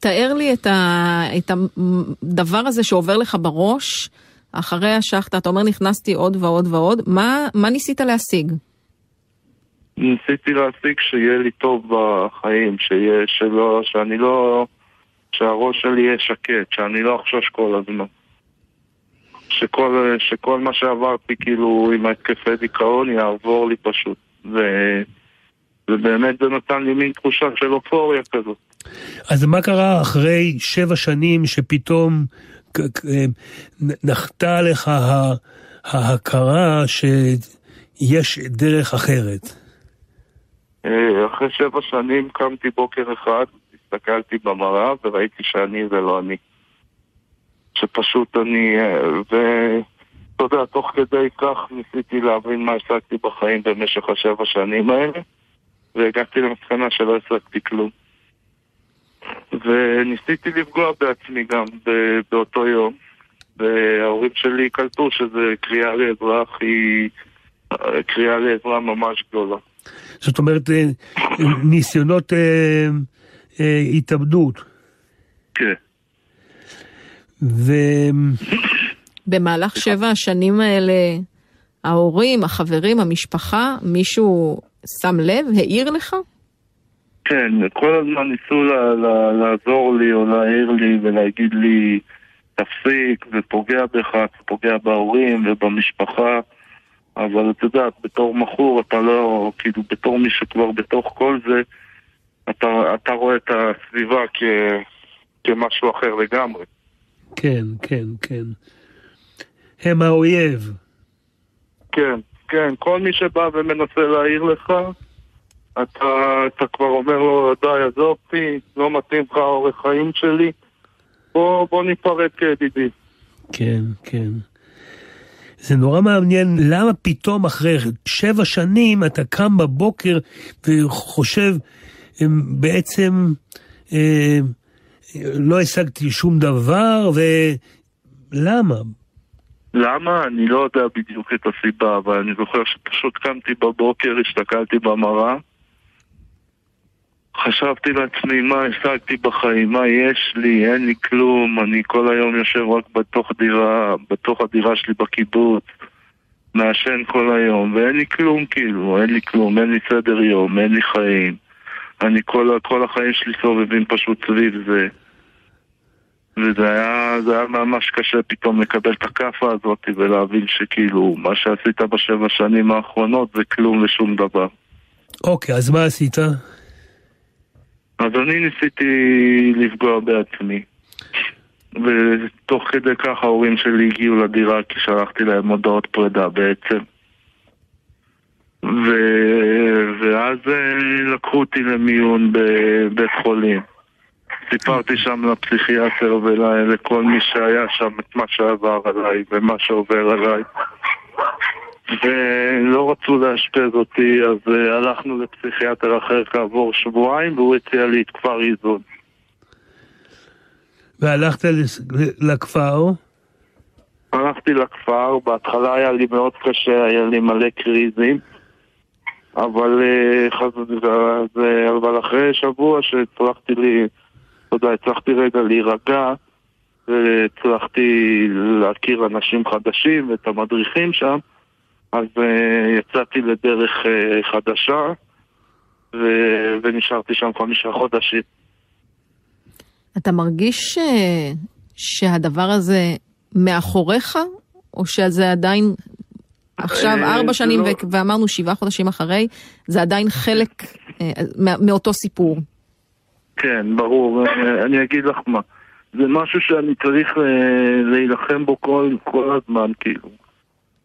תאר לי את, ה... את הדבר הזה שעובר לך בראש, אחרי השחטה, אתה אומר נכנסתי עוד ועוד ועוד, מה, מה ניסית להשיג? ניסיתי להשיג שיהיה לי טוב בחיים, שיהיה, שלא, שאני לא, שהראש שלי יהיה שקט, שאני לא אחשוש כל הזמן. שכל, שכל מה שעברתי כאילו עם ההתקפי דיכאון יעבור לי פשוט. ו, ובאמת זה נתן לי מין תחושה של אופוריה כזאת. אז מה קרה אחרי שבע שנים שפתאום נחתה עליך ההכרה שיש דרך אחרת? אה, אחרי שבע שנים קמתי בוקר אחד, הסתכלתי במראה וראיתי שאני זה לא אני. שפשוט אני... אה, ואתה יודע, תוך כדי כך ניסיתי להבין מה השגתי בחיים במשך השבע שנים האלה, והגעתי למסקנה שלא השגתי כלום. וניסיתי לפגוע בעצמי גם באותו יום. וההורים שלי קלטו שזה קריאה לעזרה הכי... אה, קריאה לעזרה ממש גדולה. זאת אומרת, אה, ניסיונות אה, אה, התאבדות. כן. ו... במהלך שבע השנים האלה, ההורים, החברים, המשפחה, מישהו שם לב, העיר לך? כן, כל הזמן ניסו לה, לה, לעזור לי או להעיר לי ולהגיד לי תפסיק ופוגע בך, פוגע בהורים ובמשפחה אבל את יודעת, בתור מכור אתה לא, כאילו בתור מי שכבר בתוך כל זה אתה, אתה רואה את הסביבה כ, כמשהו אחר לגמרי. כן, כן, כן. הם האויב. כן, כן, כל מי שבא ומנסה להעיר לך אתה, אתה כבר אומר לו, די, עזוב אותי, לא מתאים לך האורח חיים שלי בוא, בוא ניפרד כידידי. כן, כן. זה נורא מעניין למה פתאום אחרי שבע שנים אתה קם בבוקר וחושב "אמ, בעצם אה, לא השגתי שום דבר ולמה? למה? אני לא יודע בדיוק את הסיבה, אבל אני זוכר שפשוט קמתי בבוקר, הסתכלתי במראה, חשבתי לעצמי מה השגתי בחיים, מה יש לי, אין לי כלום, אני כל היום יושב רק בתוך דירה, בתוך הדירה שלי בקיבוץ, מעשן כל היום, ואין לי כלום כאילו, אין לי כלום, אין לי סדר יום, אין לי חיים. אני כל, כל החיים שלי סובבים פשוט סביב זה. וזה היה, זה היה ממש קשה פתאום לקבל את הכאפה הזאת ולהבין שכאילו מה שעשית בשבע שנים האחרונות זה כלום ושום דבר. אוקיי, אז מה עשית? אז אני ניסיתי לפגוע בעצמי. ותוך כדי כך ההורים שלי הגיעו לדירה כי שלחתי להם הודעות פרידה בעצם. ו... ואז אה, לקחו אותי למיון בבית חולים. סיפרתי שם לפסיכיאטר ולכל מי שהיה שם את מה שעבר עליי ומה שעובר עליי. ולא רצו לאשפז אותי, אז uh, הלכנו לפסיכיאטר אחר כעבור שבועיים והוא הציע לי את כפר איזון. והלכת לכפר? הלכתי לכפר, בהתחלה היה לי מאוד קשה, היה לי מלא קריזים, אבל, uh, אבל אחרי שבוע שהצלחתי לי, אתה יודע, הצלחתי רגע להירגע והצלחתי להכיר אנשים חדשים ואת המדריכים שם, אז uh, יצאתי לדרך uh, חדשה ו... ונשארתי שם חמישה חודשים. אתה מרגיש אה, שהדבר הזה מאחוריך, או שזה עדיין, עכשיו ארבע שנים לא- ו- ואמרנו שבעה חודשים אחרי, זה עדיין חלק מה- מאותו סיפור. כן, ברור. אני אגיד לך מה. זה משהו שאני צריך להילחם בו כל, כל הזמן, כאילו.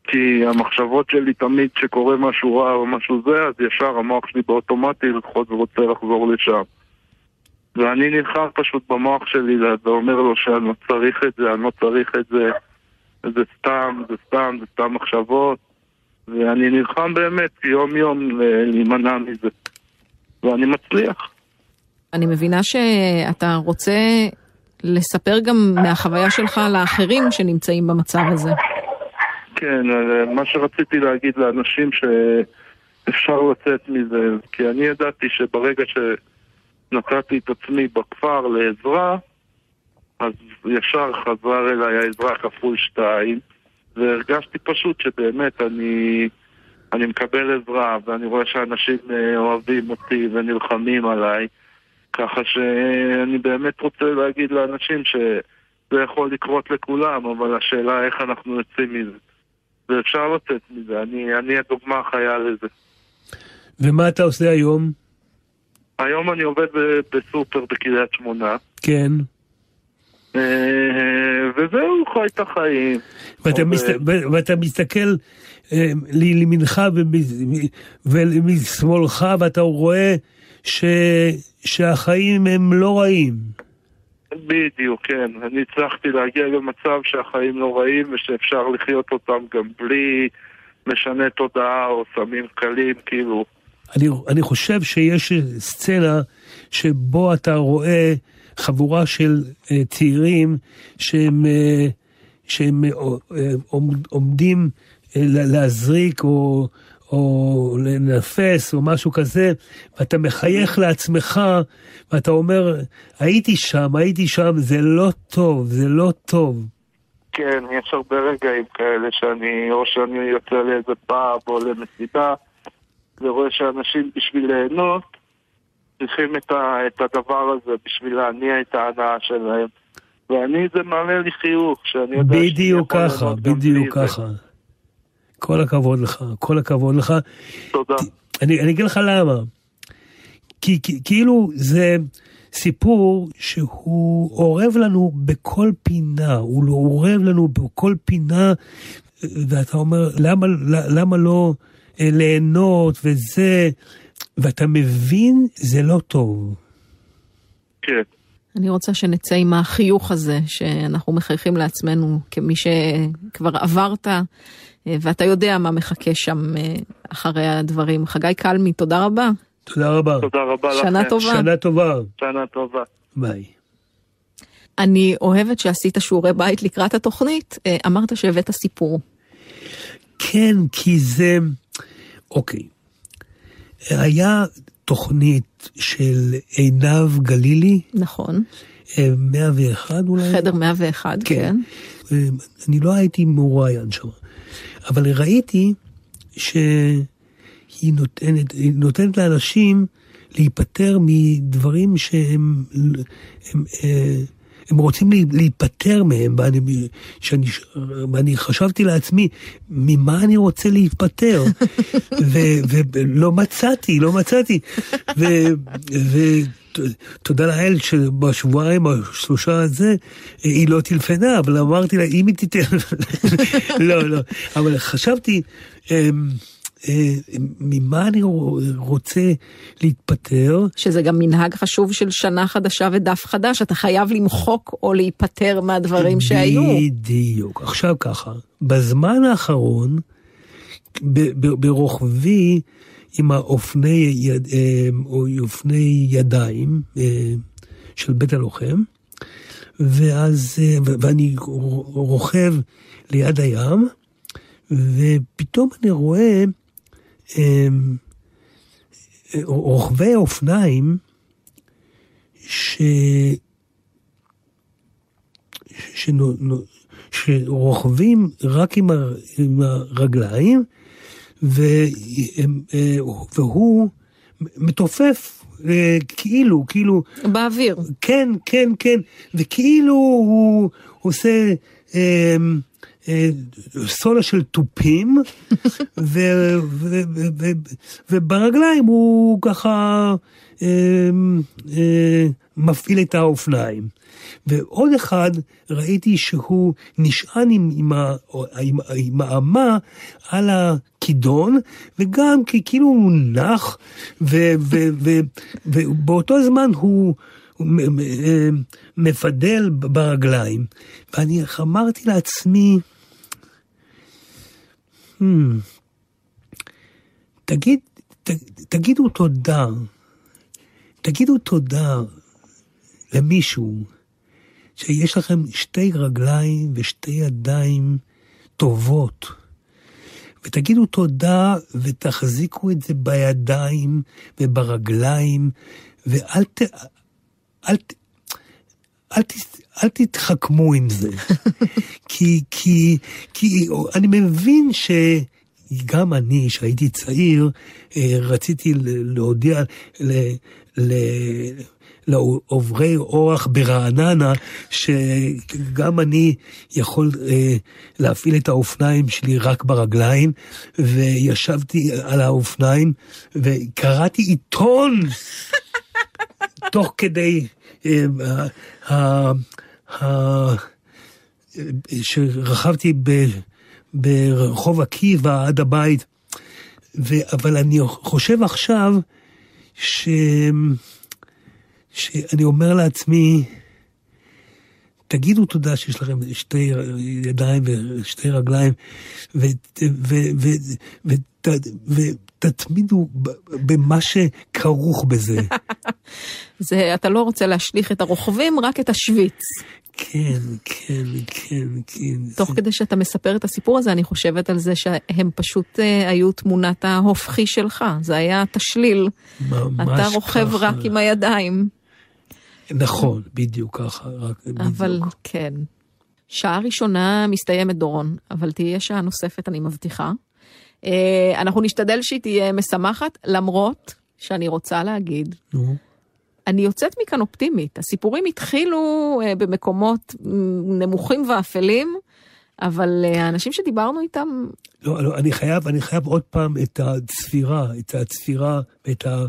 כי המחשבות שלי תמיד שקורה משהו רע או משהו זה, אז ישר המוח שלי באוטומטי לפחות רוצה לחזור לשם. ואני נלחם פשוט במוח שלי ואומר לו שאני לא צריך את זה, אני לא צריך את זה, זה סתם, זה סתם, זה סתם מחשבות. ואני נלחם באמת יום-יום ל- להימנע מזה. ואני מצליח. אני מבינה שאתה רוצה לספר גם מהחוויה שלך לאחרים שנמצאים במצב הזה. כן, אה, מה שרציתי להגיד לאנשים שאפשר לצאת מזה, כי אני ידעתי שברגע שנתתי את עצמי בכפר לעזרה, אז ישר חזר אליי העזרה כפול שתיים, והרגשתי פשוט שבאמת אני, אני מקבל עזרה, ואני רואה שאנשים אה, אוהבים אותי ונלחמים עליי, ככה שאני באמת רוצה להגיד לאנשים שזה יכול לקרות לכולם, אבל השאלה איך אנחנו יוצאים מזה. ואפשר לצאת מזה, אני, אני הדוגמה החיה לזה. ומה אתה עושה היום? היום אני עובד ב- בסופר בקריית שמונה, כן. אה, וזהו, חי את החיים. ואתה. מסת... ואתה מסתכל אה, לימינך ומשמאלך ואתה רואה ש... שהחיים הם לא רעים. בדיוק, כן. אני הצלחתי להגיע למצב שהחיים לא רעים ושאפשר לחיות אותם גם בלי משנה תודעה או סמים קלים, כאילו. אני, אני חושב שיש סצנה שבו אתה רואה חבורה של uh, צעירים שהם, uh, שהם uh, עומד, עומדים uh, להזריק או, או לנפס או משהו כזה, ואתה מחייך לעצמך ואתה אומר, הייתי שם, הייתי שם, זה לא טוב, זה לא טוב. כן, יש הרבה רגעים כאלה שאני, או שאני יוצא לאיזה פאב או למסיבה, ורואה שאנשים בשביל ליהנות, צריכים את, ה, את הדבר הזה בשביל להניע את ההנאה שלהם. ואני, זה מעלה לי חיוך, שאני יודע שאני בדיוק יכול ככה, ליהנות גם בדיוק בלי זה. כל הכבוד לך, כל הכבוד לך. תודה. אני, אני אגיד לך למה. כי, כי כאילו זה סיפור שהוא אורב לנו בכל פינה, הוא לא אורב לנו בכל פינה, ואתה אומר, למה, למה לא אה, ליהנות וזה, ואתה מבין, זה לא טוב. כן. אני רוצה שנצא עם החיוך הזה, שאנחנו מחייכים לעצמנו כמי שכבר עברת, ואתה יודע מה מחכה שם אה, אחרי הדברים. חגי קלמי, תודה רבה. תודה רבה. תודה רבה לכם. שנה טובה. שנה טובה. שנה טובה. ביי. אני אוהבת שעשית שיעורי בית לקראת התוכנית, אה, אמרת שהבאת סיפור. כן, כי זה... אוקיי. היה תוכנית של עינב גלילי, נכון. אה, 101 אולי? חדר 101, כן. אה, אני לא הייתי מרואיין שם, אבל ראיתי שהיא נותנת, נותנת לאנשים להיפטר מדברים שהם הם, אה, הם רוצים להיפטר מהם, ואני, שאני, ואני חשבתי לעצמי, ממה אני רוצה להיפטר? ו- ולא מצאתי, לא מצאתי. ותודה לאל שבשבועיים השלושה הזה היא לא טלפנה, אבל אמרתי לה, אם היא תיתן... לא, לא, אבל חשבתי, אמ, אה, ממה אני רוצה להתפטר? שזה גם מנהג חשוב של שנה חדשה ודף חדש, אתה חייב למחוק או להיפטר מהדברים שהיו. בדיוק. עכשיו ככה, בזמן האחרון, ב- ב- ברוחבי עם האופני יד, אה, או אופני ידיים אה, של בית הלוחם, ואז, אה, ואני רוכב ליד הים, ופתאום אני רואה אה, רוכבי אופניים ש... שנו, נו, שרוכבים רק עם, הר, עם הרגליים, והוא מתופף אה, כאילו, כאילו, באוויר. כן, כן, כן, וכאילו הוא עושה אה, אה, סולה של תופים, וברגליים הוא ככה אה, אה, מפעיל את האופניים. ועוד אחד, ראיתי שהוא נשען עם, עם, עם, עם האמה על הכידון, וגם כי כאילו הוא נח, ובאותו זמן הוא... מ- מפדל ברגליים, ואני אמרתי לעצמי, hmm, תגיד, ת, תגידו תודה, תגידו תודה למישהו שיש לכם שתי רגליים ושתי ידיים טובות. ותגידו תודה ותחזיקו את זה בידיים וברגליים, ואל ת... אל, ת- אל, ת, אל תתחכמו עם זה. כי, כי, כי אני מבין שגם אני, שהייתי צעיר, אה, רציתי להודיע ל... ל לעוברי אורח ברעננה, שגם אני יכול אה, להפעיל את האופניים שלי רק ברגליים, וישבתי על האופניים וקראתי עיתון תוך כדי אה, ה- ה- ה- שרכבתי ב- ברחוב עקיבא עד הבית. ו- אבל אני חושב עכשיו ש... שאני אומר לעצמי, תגידו תודה שיש לכם שתי ידיים ושתי רגליים, ותתמידו במה שכרוך בזה. זה, אתה לא רוצה להשליך את הרוכבים, רק את השוויץ. כן, כן, כן, כן. תוך כדי שאתה מספר את הסיפור הזה, אני חושבת על זה שהם פשוט אה, היו תמונת ההופכי שלך. זה היה תשליל. ממש אתה רוכב ככה. רק עם הידיים. נכון, בדיוק ככה, רק בדיוק. אבל כן. שעה ראשונה מסתיימת, דורון, אבל תהיה שעה נוספת, אני מבטיחה. אה, אנחנו נשתדל שהיא תהיה משמחת, למרות שאני רוצה להגיד, נו, אני יוצאת מכאן אופטימית. הסיפורים התחילו אה, במקומות נמוכים ואפלים, אבל אה, האנשים שדיברנו איתם, לא, לא, אני חייב, אני חייב עוד פעם את הצפירה, את הצפירה ואת ה...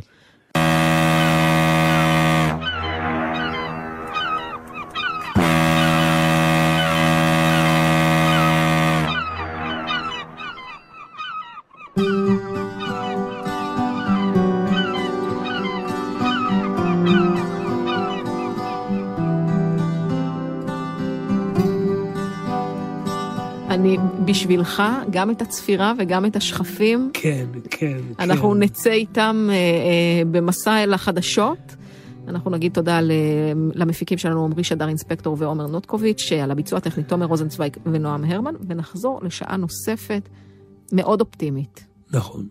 בשבילך, גם את הצפירה וגם את השכפים, כן, כן, אנחנו כן. נצא איתם אה, אה, במסע אל החדשות. אנחנו נגיד תודה למפיקים שלנו, עמרי שדר אינספקטור ועומר נוטקוביץ', על הביצוע הטכני תומר רוזנצוויג ונועם הרמן, ונחזור לשעה נוספת מאוד אופטימית. נכון.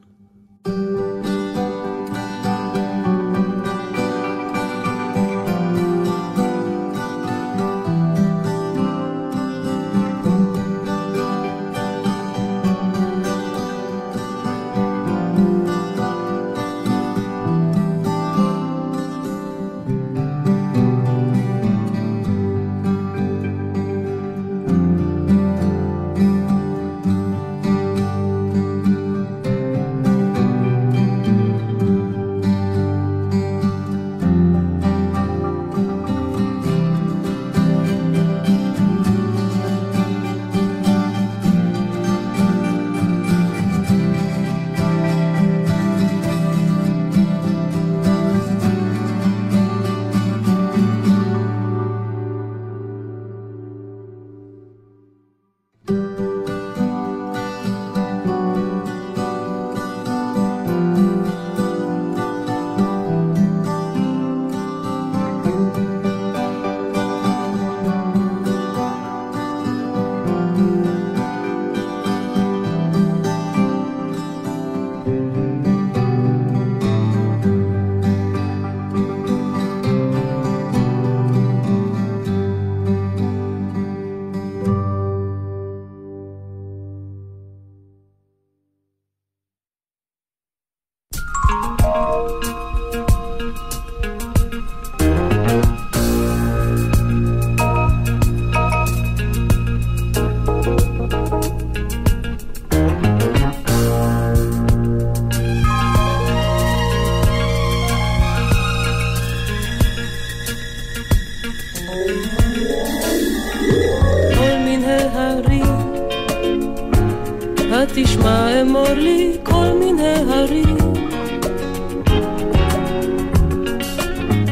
התשמע אמור לי כל מיני הרים,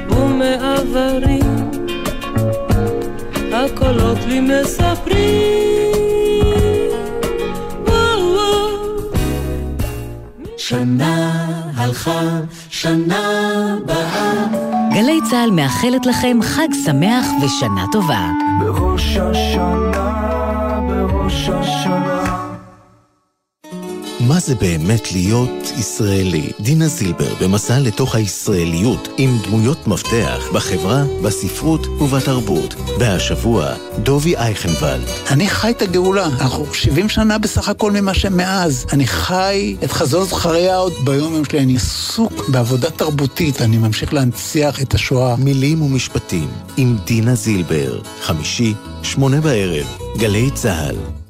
ומעברים, הקולות לי מספרים, וואו וואו שנה הלכה, שנה באה. גלי צה"ל מאחלת לכם חג שמח ושנה טובה. בראש השנה, זה באמת להיות ישראלי? דינה זילבר במסע לתוך הישראליות עם דמויות מפתח בחברה, בספרות ובתרבות. והשבוע, דובי אייכנוולד. אני חי את הגאולה, אנחנו 70 שנה בסך הכל ממה שמאז. אני חי את חזון זכריה עוד ביום יום שלי, אני עסוק בעבודה תרבותית, אני ממשיך להנציח את השואה. מילים ומשפטים עם דינה זילבר, חמישי, שמונה בערב, גלי צה"ל.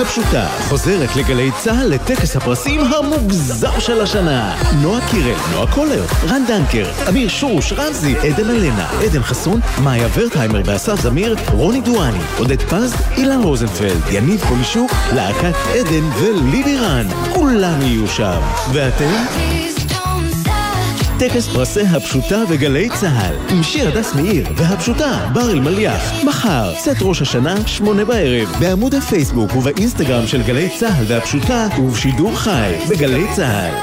הפשוטה חוזרת לגלי צה"ל לטקס הפרסים המוגזר של השנה. נועה קירל, נועה קולר, רן דנקר, אמיר שורוש, רמזי, עדן אלנה, עדן חסון, מאיה ורטהיימר ואסף זמיר, רוני דואני, עודד פז, אילן רוזנפלד, יניב פולישוק, להקת עדן וליבי רן. כולם יהיו שם. ואתם? טקס פרסי הפשוטה וגלי צה"ל עם שיר הדס מאיר והפשוטה בר אלמליח מחר, צאת ראש השנה, שמונה בערב בעמוד הפייסבוק ובאינסטגרם של גלי צה"ל והפשוטה ובשידור חי בגלי צה"ל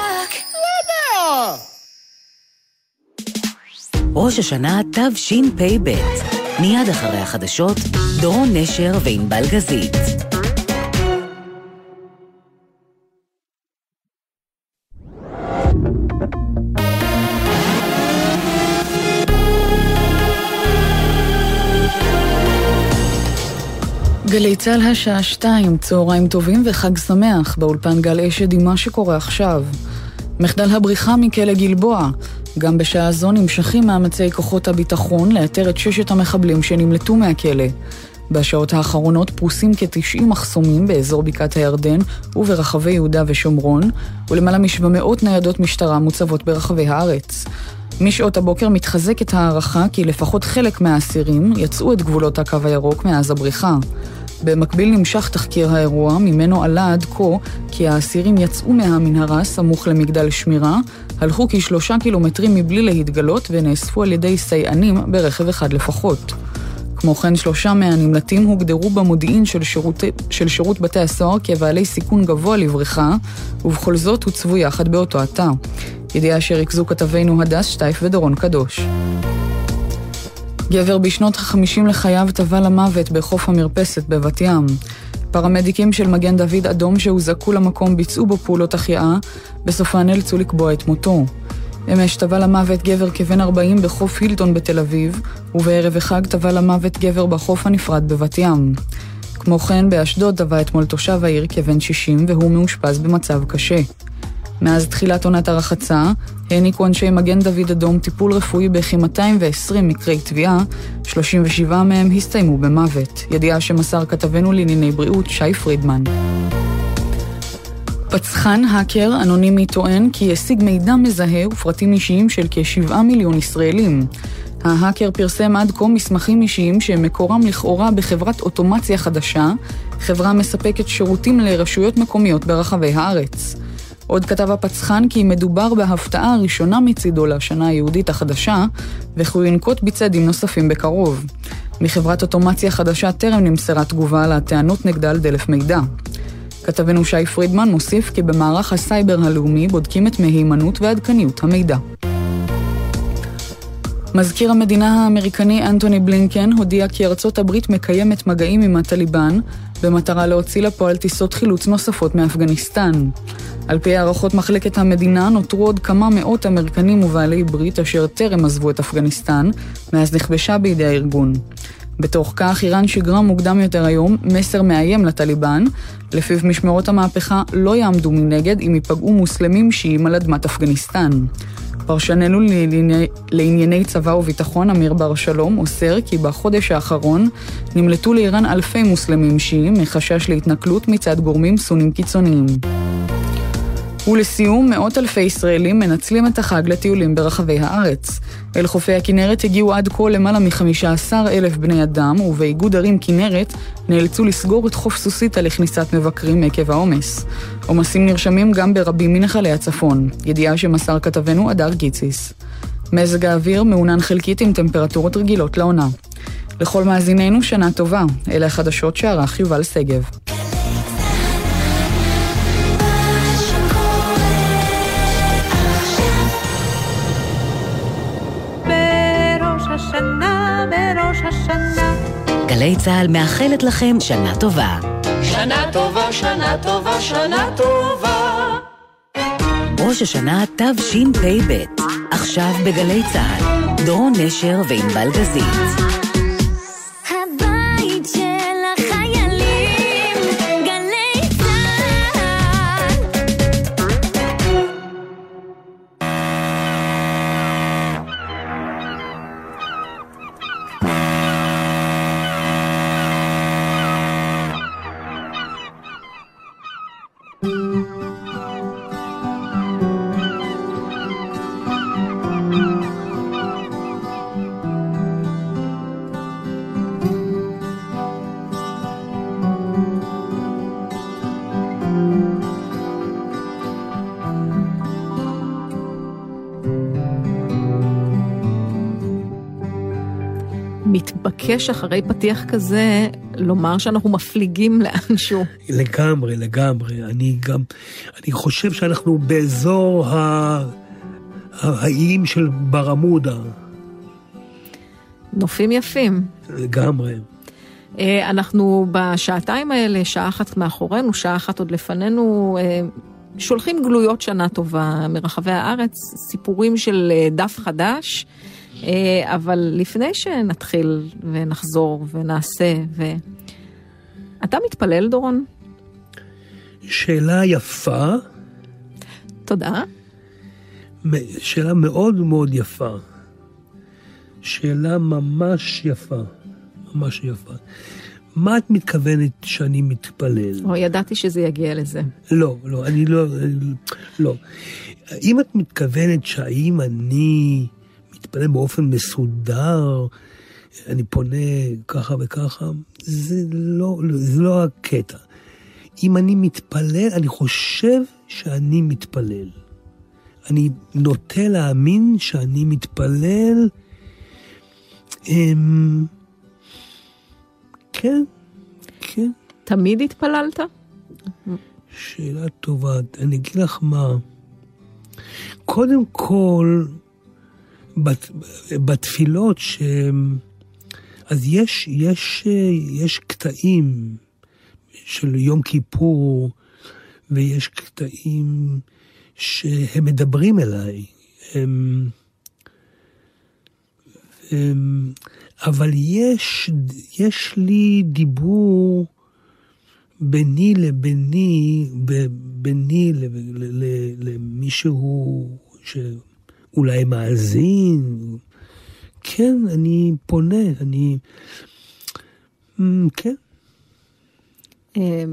ראש השנה תשפ"ב. מיד אחרי החדשות, דורון נשר וענבל גזית. גלי צה"ל השעה שתיים, צהריים טובים וחג שמח, באולפן גל אשד עם מה שקורה עכשיו. מחדל הבריחה מכלא גלבוע. גם בשעה זו נמשכים מאמצי כוחות הביטחון לאתר את ששת המחבלים שנמלטו מהכלא. בשעות האחרונות פרוסים כ-90 מחסומים באזור בקעת הירדן וברחבי יהודה ושומרון, ולמעלה מ-700 ניידות משטרה מוצבות ברחבי הארץ. משעות הבוקר מתחזקת הערכה כי לפחות חלק מהאסירים יצאו את גבולות הקו הירוק מאז הבריחה. במקביל נמשך תחקיר האירוע, ממנו עלה עד כה כי האסירים יצאו מהמנהרה סמוך למגדל שמירה, הלכו כשלושה קילומטרים מבלי להתגלות ונאספו על ידי סייענים ברכב אחד לפחות. כמו כן, שלושה מהנמלטים הוגדרו במודיעין של שירות, של שירות בתי הסוהר כבעלי סיכון גבוה לבריחה, ובכל זאת הוצבו יחד באותו התא. ידיעה שריכזו כתבינו הדס שטייף ודורון קדוש. גבר בשנות ה-50 לחייו טבע למוות בחוף המרפסת בבת ים. פרמדיקים של מגן דוד אדום שהוזעקו למקום ביצעו בו פעולות החייאה, בסופה נאלצו לקבוע את מותו. אמש טבע למוות גבר כבן 40 בחוף הילטון בתל אביב, ובערב החג טבע למוות גבר בחוף הנפרד בבת ים. כמו כן, באשדוד טבע אתמול תושב העיר כבן 60 והוא מאושפז במצב קשה. מאז תחילת עונת הרחצה, העניקו אנשי מגן דוד אדום טיפול רפואי בכ-220 מקרי טביעה, 37 מהם הסתיימו במוות. ידיעה שמסר כתבנו לענייני בריאות שי פרידמן. פצחן האקר אנונימי טוען כי השיג מידע מזהה ופרטים אישיים של כ-7 מיליון ישראלים. ההאקר פרסם עד כה מסמכים אישיים שמקורם לכאורה בחברת אוטומציה חדשה, חברה מספקת שירותים לרשויות מקומיות ברחבי הארץ. עוד כתב הפצחן כי מדובר בהפתעה הראשונה מצידו לשנה היהודית החדשה, וכי הוא ינקוט בצעדים נוספים בקרוב. מחברת אוטומציה חדשה טרם נמסרה תגובה על הטענות נגדה על דלף מידע. כתבנו שי פרידמן מוסיף כי במערך הסייבר הלאומי בודקים את מהימנות ועדכניות המידע. מזכיר המדינה האמריקני אנטוני בלינקן הודיע כי ארצות הברית מקיימת מגעים עם הטליבן במטרה להוציא לפועל טיסות חילוץ נוספות מאפגניסטן. על פי הערכות מחלקת המדינה נותרו עוד כמה מאות אמריקנים ובעלי ברית אשר טרם עזבו את אפגניסטן מאז נכבשה בידי הארגון. בתוך כך, איראן שיגרה מוקדם יותר היום מסר מאיים לטליבן, לפיו משמרות המהפכה לא יעמדו מנגד אם ייפגעו מוסלמים שיעים על אדמת אפגניסטן. פרשננו לענייני, לענייני צבא וביטחון אמיר בר שלום אוסר כי בחודש האחרון נמלטו לאיראן אלפי מוסלמים שיעים מחשש להתנכלות מצד גורמים סונים קיצוניים. ולסיום, מאות אלפי ישראלים מנצלים את החג לטיולים ברחבי הארץ. אל חופי הכנרת הגיעו עד כה למעלה מ-15 אלף בני אדם, ובאיגוד ערים כנרת נאלצו לסגור את חוף סוסיתא לכניסת מבקרים עקב העומס. עומסים נרשמים גם ברבים מנחלי הצפון, ידיעה שמסר כתבנו הדר גיציס. מזג האוויר מעונן חלקית עם טמפרטורות רגילות לעונה. לכל מאזיננו שנה טובה, אלה החדשות שערך יובל שגב. גלי צה"ל מאחלת לכם שנה טובה. שנה טובה, שנה טובה, שנה טובה. ראש השנה תשפ"ב, עכשיו בגלי צה"ל. דורון נשר וענבל גזית. מתבקש אחרי פתיח כזה לומר שאנחנו מפליגים לאנשהו. לגמרי, לגמרי. אני גם, אני חושב שאנחנו באזור ה... האיים של ברמודה, נופים יפים. לגמרי. אה, אנחנו בשעתיים האלה, שעה אחת מאחורינו, שעה אחת עוד לפנינו, אה, שולחים גלויות שנה טובה מרחבי הארץ, סיפורים של אה, דף חדש, אבל לפני שנתחיל ונחזור ונעשה, ו... אתה מתפלל, דורון? שאלה יפה, תודה. שאלה מאוד מאוד יפה. שאלה ממש יפה, ממש יפה. מה את מתכוונת שאני מתפלל? או ידעתי שזה יגיע לזה. לא, לא, אני לא, לא. אם את מתכוונת שהאם אני מתפלל באופן מסודר, אני פונה ככה וככה, זה לא, זה לא הקטע. אם אני מתפלל, אני חושב שאני מתפלל. אני נוטה להאמין שאני מתפלל, אמ, כן, כן. תמיד התפללת? שאלה טובה, אני אגיד לך מה. קודם כל, בת, בתפילות ש... אז יש, יש, יש קטעים של יום כיפור, ויש קטעים שהם מדברים אליי. הם, הם, אבל יש, יש לי דיבור ביני לביני, ביני ל- ל- שאולי מאזין. כן, אני פונה, אני... אמ, כן. אה,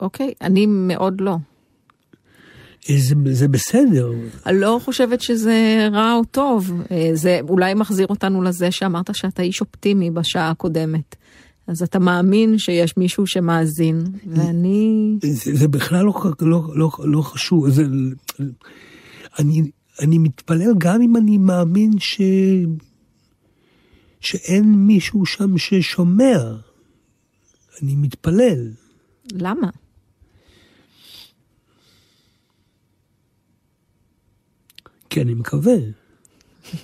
אוקיי, אני מאוד לא. זה, זה בסדר. אני לא חושבת שזה רע או טוב. אה, זה אולי מחזיר אותנו לזה שאמרת שאתה איש אופטימי בשעה הקודמת. אז אתה מאמין שיש מישהו שמאזין, ואני... זה, זה בכלל לא, לא, לא, לא חשוב. זה, אני, אני מתפלל גם אם אני מאמין ש... שאין מישהו שם ששומע. אני מתפלל. למה? כי אני מקווה.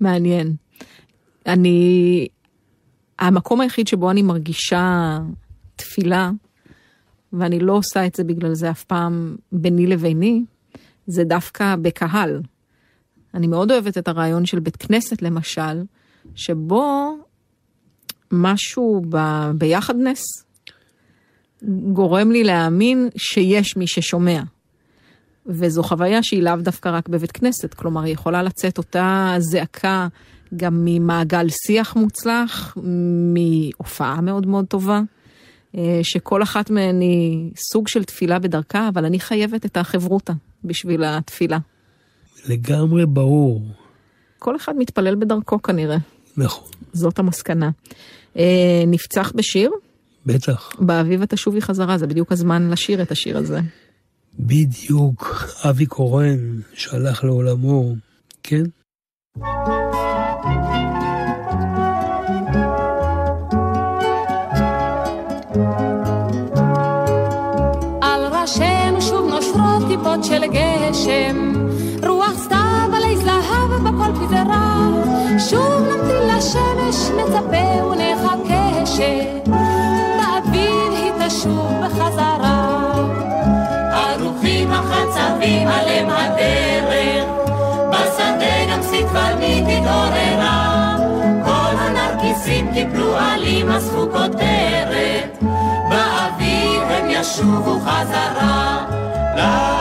מעניין. אני... המקום היחיד שבו אני מרגישה תפילה, ואני לא עושה את זה בגלל זה אף פעם ביני לביני, זה דווקא בקהל. אני מאוד אוהבת את הרעיון של בית כנסת למשל, שבו משהו ב... ביחדנס גורם לי להאמין שיש מי ששומע. וזו חוויה שהיא לאו דווקא רק בבית כנסת, כלומר, היא יכולה לצאת אותה זעקה גם ממעגל שיח מוצלח, מהופעה מאוד מאוד טובה, שכל אחת מהן היא סוג של תפילה בדרכה, אבל אני חייבת את החברותה בשביל התפילה. לגמרי ברור. כל אחד מתפלל בדרכו כנראה. נכון. זאת המסקנה. אה, נפצח בשיר? בטח. באביב תשובי חזרה, זה בדיוק הזמן לשיר את השיר הזה. בדיוק. אבי קורן שהלך לעולמו, כן? רוחות של גשם, רוח סתיו עלי זהב בכל פיזרה, שוב נמתין לשמש, נצפה ונחכה שבאביב היא תשוב בחזרה. ערוכים החצבים עליהם הדרך, בשדה גם סיטבנית התעוררה, כל הנרקיסים קיפלו עלים, אספו כותרת, באביב הם ישובו חזרה. לא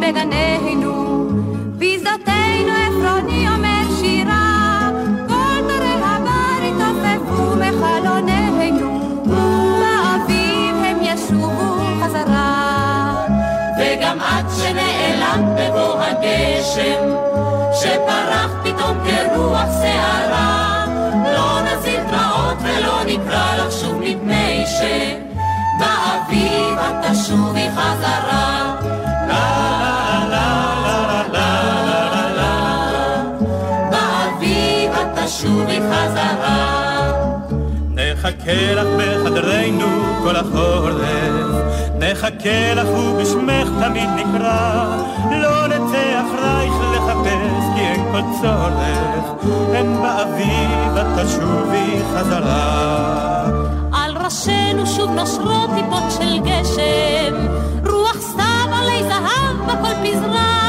בגנינו, בשדותינו עפרוני אומר שירה, כל דרי הבר התעופפו מחלוננו, באביב הם ישובו חזרה. וגם עד שנעלם בבוא הגשם, פתאום כרוח שערה. לא נזיל דמעות ולא נקרא לך שוב מפני ש... באביב את תשובי חזרה. נחכה לך בחדרנו כל החורף, נחכה לך ובשמך תמיד נקרא, לא נצא אחרייך לחפש כי אין כל צורך, אין באביב את תשובי חזרה. על ראשינו שוב נושרות טיפות של גשם, רוח סתיו עלי זהב בכל פזרה.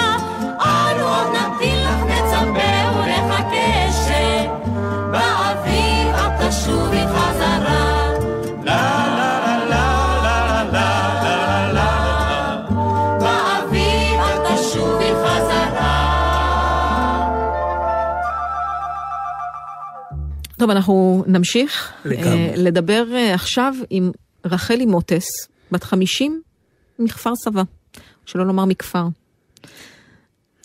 טוב, אנחנו נמשיך לגמרי. אה, לדבר אה, עכשיו עם רחלי מוטס, בת 50, מכפר סבא, שלא לומר מכפר.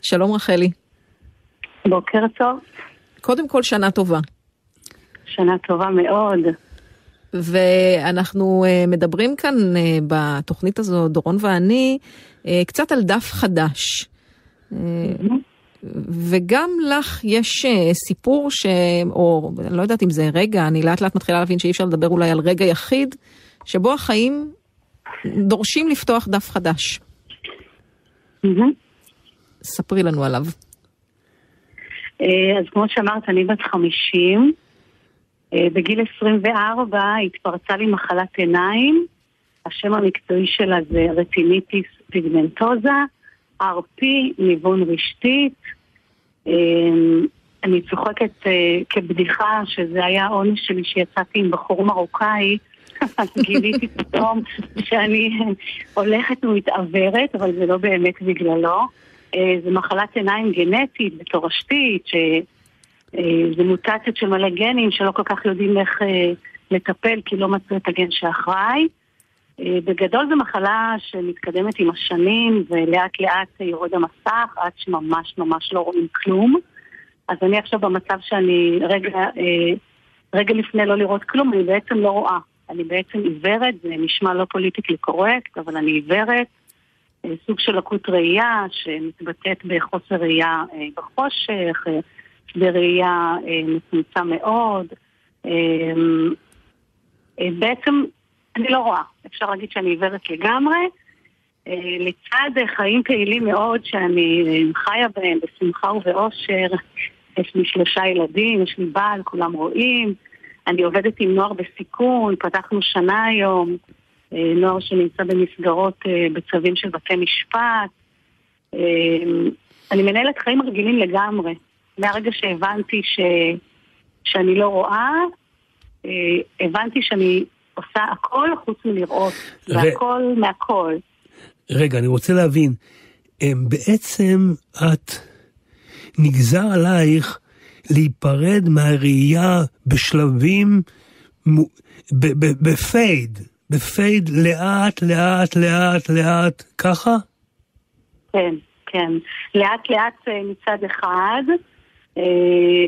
שלום רחלי. בוקר טוב. קודם כל, שנה טובה. שנה טובה מאוד. ואנחנו אה, מדברים כאן בתוכנית הזו, דורון ואני, קצת על דף חדש. אה, וגם לך יש אה, סיפור ש... או אני לא יודעת אם זה רגע, אני לאט לאט מתחילה להבין שאי אפשר לדבר אולי על רגע יחיד, שבו החיים דורשים לפתוח דף חדש. ספרי לנו עליו. אה, אז כמו שאמרת, אני בת 50. אה, בגיל 24 התפרצה לי מחלת עיניים. השם המקצועי שלה זה רטיניטיס פיגמנטוזה, RP, ניוון רשתית. אה, אני צוחקת אה, כבדיחה שזה היה העונש שלי שיצאתי עם בחור מרוקאי. אז גיליתי פתאום שאני הולכת ומתעוורת, אבל זה לא באמת בגללו. אה, זו מחלת עיניים גנטית ותורשתית, שזה מוטציות של מלא גנים שלא כל כך יודעים איך אה, לטפל כי לא מצאו את הגן שאחראי. אה, בגדול זו מחלה שמתקדמת עם השנים ולאט לאט יורד המסך עד שממש ממש לא רואים כלום. אז אני עכשיו במצב שאני רגע, אה, רגע לפני לא לראות כלום, אני בעצם לא רואה. אני בעצם עיוורת, זה נשמע לא פוליטיקלי קורקט, אבל אני עיוורת. אה, סוג של לקות ראייה שמתבטאת בחוסר ראייה בחושך, בראייה מצומצם מאוד. בעצם אני לא רואה, אפשר להגיד שאני עיוורת לגמרי. אה, לצד אה, חיים פעילים מאוד שאני אה, חיה בהם בשמחה ובאושר. יש לי שלושה ילדים, יש לי בעל, כולם רואים. אני עובדת עם נוער בסיכון, פתחנו שנה היום, נוער שנמצא במסגרות בצווים של בתי משפט. אני מנהלת חיים רגילים לגמרי. מהרגע שהבנתי ש... שאני לא רואה, אה, הבנתי שאני עושה הכל חוץ מלראות, ו- והכל מהכל. רגע, אני רוצה להבין, em, בעצם את, נגזר עלייך להיפרד מהראייה בשלבים, בפייד, בפייד לאט, לאט, לאט, לאט, ככה? כן, כן. לאט לאט אה, מצד אחד, אה,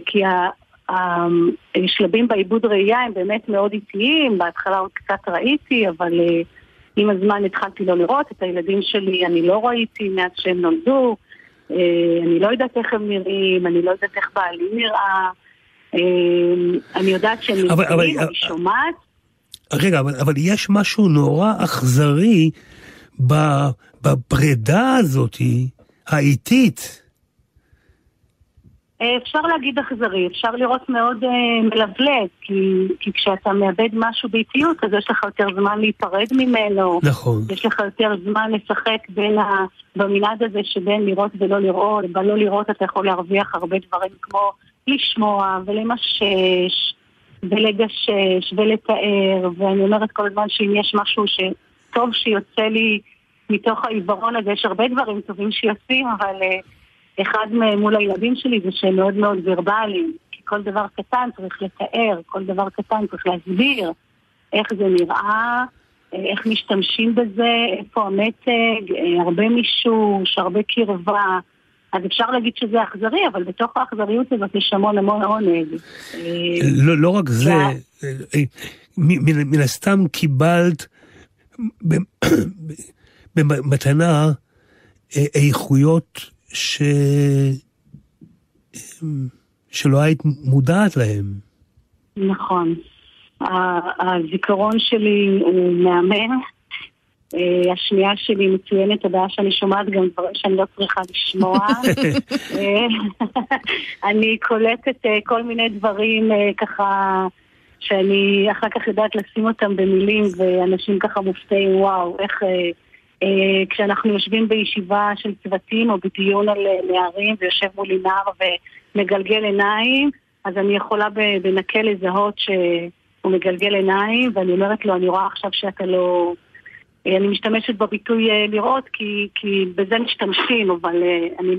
כי השלבים בעיבוד ראייה הם באמת מאוד איטיים, בהתחלה עוד קצת ראיתי, אבל אה, עם הזמן התחלתי לא לראות את הילדים שלי, אני לא ראיתי מאז שהם נולדו, אה, אני לא יודעת איך הם נראים, אני לא יודעת איך בעלי נראה, אה, אני יודעת שהם נראים, אני שומעת. רגע, אבל, אבל יש משהו נורא אכזרי בפרידה הזאת, האיטית. אה, אפשר להגיד אכזרי, אפשר לראות מאוד אה, מלבלב, כי, כי כשאתה מאבד משהו באיטיות, אז יש לך יותר זמן להיפרד ממנו. נכון. יש לך יותר זמן לשחק בין ה... במנעד הזה שבין לראות ולא לראות. בלא לראות אתה יכול להרוויח הרבה דברים כמו לשמוע ולמשש ולגשש ולתאר, ואני אומרת כל הזמן שאם יש משהו שטוב שיוצא לי מתוך העיוורון הזה, יש הרבה דברים טובים שיוצאים, אבל... אה, אחד מול הילדים שלי זה שהם מאוד מאוד ורבליים. כי כל דבר קטן צריך לתאר, כל דבר קטן צריך להסביר איך זה נראה, איך משתמשים בזה, איפה המתג, הרבה מישוש, הרבה קרבה. אז אפשר להגיד שזה אכזרי, אבל בתוך האכזריות הזאת יש המון המון עונג. לא, לא רק זה, מן הסתם קיבלת במתנה איכויות ש... שלא היית מודעת להם. נכון. הזיכרון שלי הוא מהמם. אה, השנייה שלי מצוינת, הבעיה שאני שומעת גם דברים שאני לא צריכה לשמוע. אה, אני קולטת אה, כל מיני דברים ככה שאני אחר כך יודעת לשים אותם במילים ואנשים ככה מופתעים, וואו, איך... אה, כשאנחנו יושבים בישיבה של צוותים או בדיון על אה, נערים ויושב מולי נער ומגלגל עיניים, אז אני יכולה בנקל לזהות שהוא מגלגל עיניים ואני אומרת לו, אני רואה עכשיו שאתה לא... אה, אני משתמשת בביטוי לראות כי, כי בזה משתמשים, אבל אני,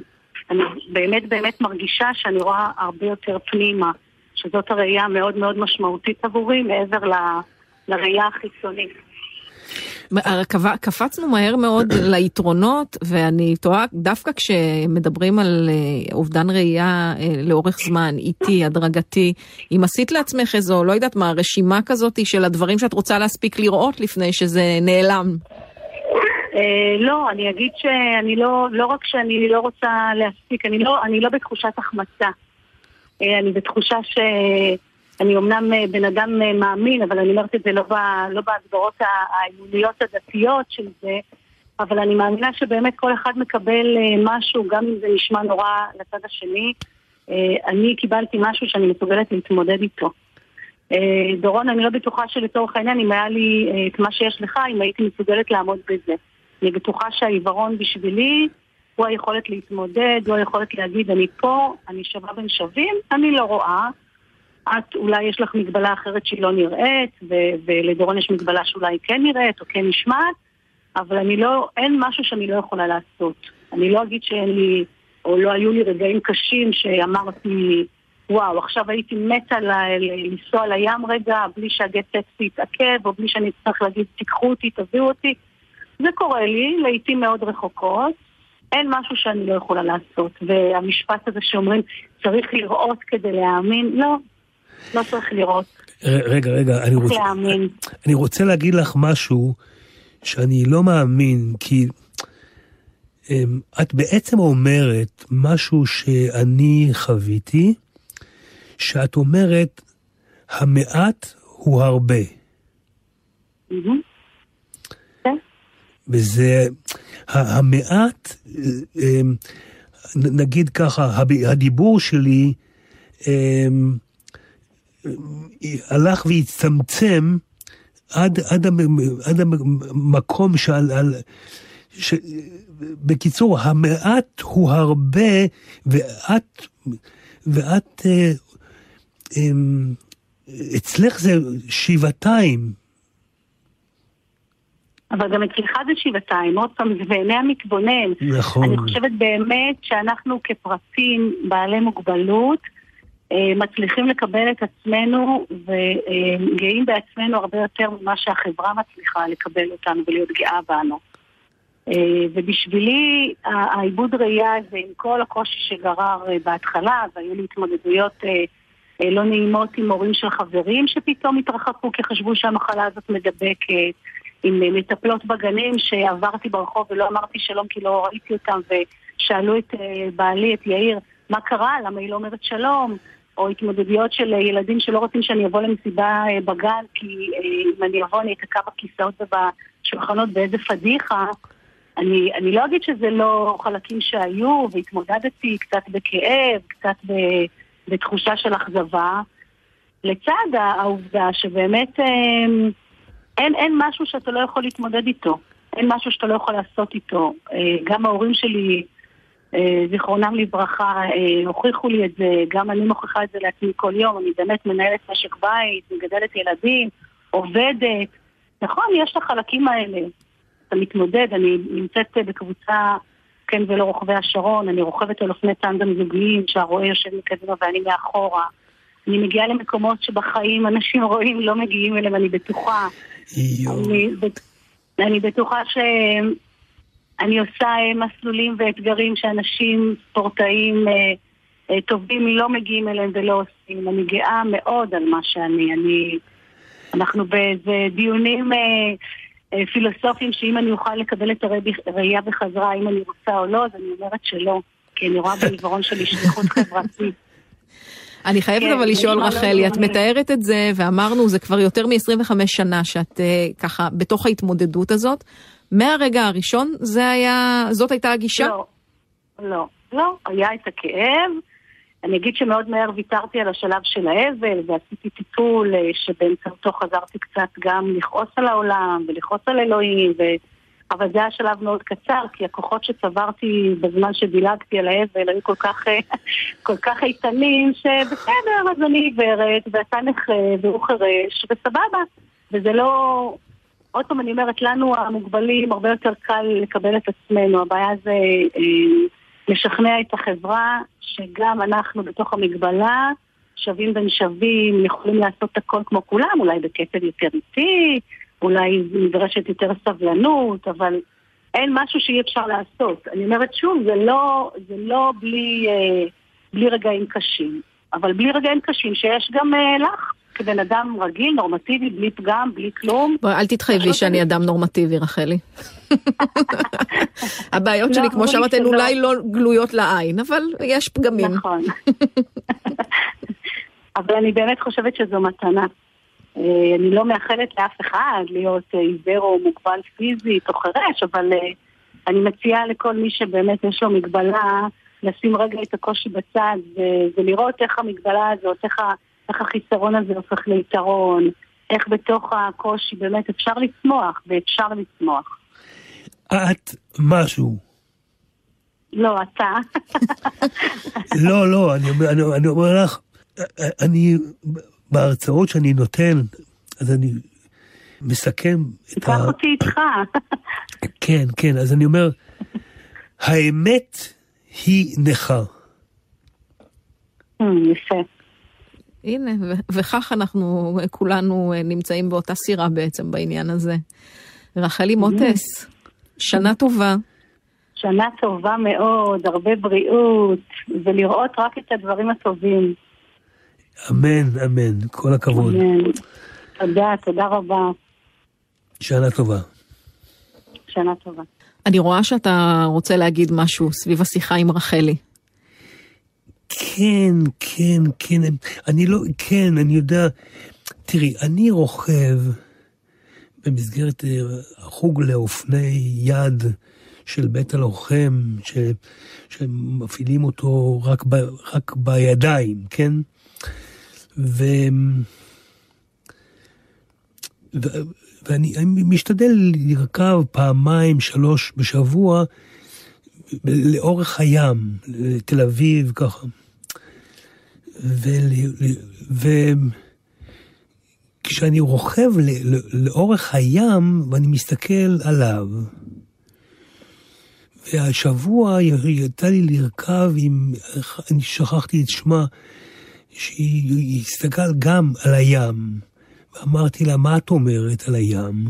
אני באמת באמת מרגישה שאני רואה הרבה יותר פנימה, שזאת הראייה המאוד מאוד משמעותית עבורי מעבר ל, לראייה החיצונית. קפצנו מהר מאוד ליתרונות, ואני תוהה, דווקא כשמדברים על אה, אובדן ראייה אה, לאורך זמן, איטי, הדרגתי, אם עשית לעצמך איזו, לא יודעת מה, רשימה כזאת של הדברים שאת רוצה להספיק לראות לפני שזה נעלם. אה, לא, אני אגיד שאני לא, לא רק שאני לא רוצה להספיק, אני לא, אני לא בתחושת החמצה. אני בתחושה ש... אני אומנם אה, בן אדם אה, מאמין, אבל אני אומרת את זה לא, לא בהגדרות האמוניות הדתיות של זה, אבל אני מאמינה שבאמת כל אחד מקבל אה, משהו, גם אם זה נשמע נורא לצד השני. אני קיבלתי משהו שאני מסוגלת להתמודד איתו. דורון, אני לא בטוחה שלצורך העניין, אם היה לי את מה שיש לך, אם הייתי מסוגלת לעמוד בזה. אני בטוחה שהעיוורון בשבילי הוא היכולת להתמודד, הוא היכולת להגיד, אני פה, אני שווה בין שווים, אני לא רואה. את אולי יש לך מגבלה אחרת שהיא לא נראית, ו- ולדורון יש מגבלה שאולי כן נראית או כן נשמעת, אבל אני לא, אין משהו שאני לא יכולה לעשות. אני לא אגיד שאין לי, או לא היו לי רגעים קשים שאמרתי, וואו, עכשיו הייתי מתה לנסוע לים רגע, בלי שהגט טקסט יתעכב, או בלי שאני אצטרך להגיד, תיקחו אותי, תביאו אותי. זה קורה לי, לעיתים מאוד רחוקות. אין משהו שאני לא יכולה לעשות. והמשפט הזה שאומרים, צריך לראות כדי להאמין, לא, לא צריך לראות. רגע, רגע, אני רוצה, אני רוצה להגיד לך משהו שאני לא מאמין, כי אמ, את בעצם אומרת משהו שאני חוויתי, שאת אומרת, המעט הוא הרבה. כן. וזה, המעט, אמ, נגיד ככה, הדיבור שלי, אמ, הלך והצטמצם עד, עד, עד המקום שעל... על, ש, בקיצור, המעט הוא הרבה, ואת, ואת, אה, אה, אצלך זה שבעתיים. אבל גם אצלך זה שבעתיים, עוד פעם, זה בעיני המתבונן. נכון. אני חושבת באמת שאנחנו כפרטים בעלי מוגבלות, מצליחים לקבל את עצמנו וגאים בעצמנו הרבה יותר ממה שהחברה מצליחה לקבל אותנו ולהיות גאה בנו. אה, ובשבילי העיבוד ראייה הזה עם כל הקושי שגרר אה, בהתחלה, והיו לי התמודדויות לא נעימות עם הורים של חברים שפתאום התרחקו כי חשבו שהמחלה הזאת מדבקת, עם מטפלות בגנים שעברתי ברחוב ולא אמרתי שלום כי לא ראיתי אותם ושאלו את בעלי, את יאיר, מה קרה? למה היא לא אומרת שלום? או התמודדויות של ילדים שלא רוצים שאני אבוא למסיבה אה, בגן, כי אה, אם אני אבוא אני אתקע בכיסאות ובשולחנות באיזה פדיחה. אני, אני לא אגיד שזה לא חלקים שהיו, והתמודדתי קצת בכאב, קצת ב, בתחושה של אכזבה, לצד העובדה שבאמת אמ, אין, אין משהו שאתה לא יכול להתמודד איתו. אין משהו שאתה לא יכול לעשות איתו. אה, גם ההורים שלי, אה, זיכרונם לברכה, אה, הוכיחו לי את זה, גם אני מוכיחה את זה לעצמי כל יום, אני באמת מנהלת משק בית, מגדלת ילדים, עובדת. נכון, יש את החלקים האלה. אתה מתמודד, אני נמצאת בקבוצה כן ולא רוכבי השרון, אני רוכבת על אופני טנדם זוגיים, שהרועה יושב מקדימה ואני מאחורה. אני מגיעה למקומות שבחיים אנשים רואים לא מגיעים אליהם, אני בטוחה. אני, אני בטוחה שאני עושה אה, מסלולים ואתגרים שאנשים, ספורטאים אה, אה, טובים לא מגיעים אליהם ולא עושים. אני גאה מאוד על מה שאני. אני, אנחנו באיזה דיונים פילוסופיים שאם אני אוכל לקבל את הראייה בחזרה, אם אני רוצה או לא, אז אני אומרת שלא. כי אני רואה בעיוורון שלי שליחות חברתית. אני חייבת כן, אבל לשאול רחלי, את מתארת את זה, ואמרנו, זה כבר יותר מ-25 שנה שאת uh, ככה בתוך ההתמודדות הזאת. מהרגע הראשון זה היה, זאת הייתה הגישה? לא, לא, לא, היה את הכאב. אני אגיד שמאוד מהר ויתרתי על השלב של האבל, ועשיתי טיפול אה, שבאמצעותו חזרתי קצת גם לכעוס על העולם, ולכעוס על אלוהים, ו... אבל זה היה שלב מאוד קצר, כי הכוחות שצברתי בזמן שדילגתי על האבל היו כל כך, כל כך איתנים, שבסדר, אז אני עיוורת, ואתה נכה, והוא חירש, וסבבה. וזה לא... עוד פעם אני אומרת, לנו המוגבלים הרבה יותר קל לקבל את עצמנו. הבעיה זה אה, לשכנע את החברה שגם אנחנו בתוך המגבלה שווים בין שווים, יכולים לעשות הכל כמו כולם, אולי בקצב יותר איטי, אולי נדרשת יותר סבלנות, אבל אין משהו שאי אפשר לעשות. אני אומרת שוב, זה לא, זה לא בלי, אה, בלי רגעים קשים, אבל בלי רגעים קשים שיש גם אה, לך. כבן אדם רגיל, נורמטיבי, בלי פגם, בלי כלום. בואי, אל תתחייבי שאני אדם נורמטיבי, רחלי. הבעיות שלי, לא, כמו שאמרת, הן אולי לא גלויות לעין, אבל יש פגמים. נכון. אבל אני באמת חושבת שזו מתנה. אה, אני לא מאחלת לאף אחד להיות אה, עיוור או מוגבל פיזית או חירש, אבל אה, אני מציעה לכל מי שבאמת יש לו מגבלה, לשים רגע את הקושי בצד ולראות איך המגבלה הזאת, איך, איך החיסרון הזה הופך ליתרון, איך בתוך הקושי באמת אפשר לצמוח, ואפשר לצמוח. את משהו. לא, אתה. לא, לא, אני אומר, אני, אני אומר לך, אני בהרצאות שאני נותן, אז אני מסכם את ה... אותי איתך. כן, כן, אז אני אומר, האמת היא נכה. Hmm, יפה. הנה, וכך אנחנו כולנו אה, נמצאים באותה סירה בעצם בעניין הזה. רחלי מוטס, שנה טובה. שנה טובה מאוד, הרבה בריאות, ולראות רק את הדברים הטובים. אמן, אמן, כל הכבוד. אמן. תודה, תודה רבה. שנה טובה. שנה טובה. אני רואה שאתה רוצה להגיד משהו סביב השיחה עם רחלי. כן, כן, כן, אני לא, כן, אני יודע, תראי, אני רוכב במסגרת אה, החוג לאופני יד של בית הלוחם, ש, שמפעילים אותו רק, ב, רק בידיים, כן? ו... ו... ואני משתדל לרכב פעמיים, שלוש בשבוע לאורך הים, לתל אביב, ככה. וכשאני. רוכב לאורך הים ואני מסתכל עליו, והשבוע יצא לי לרכב עם, אני שכחתי את שמה, שהיא הסתכל גם על הים. ואמרתי לה, מה את אומרת על הים?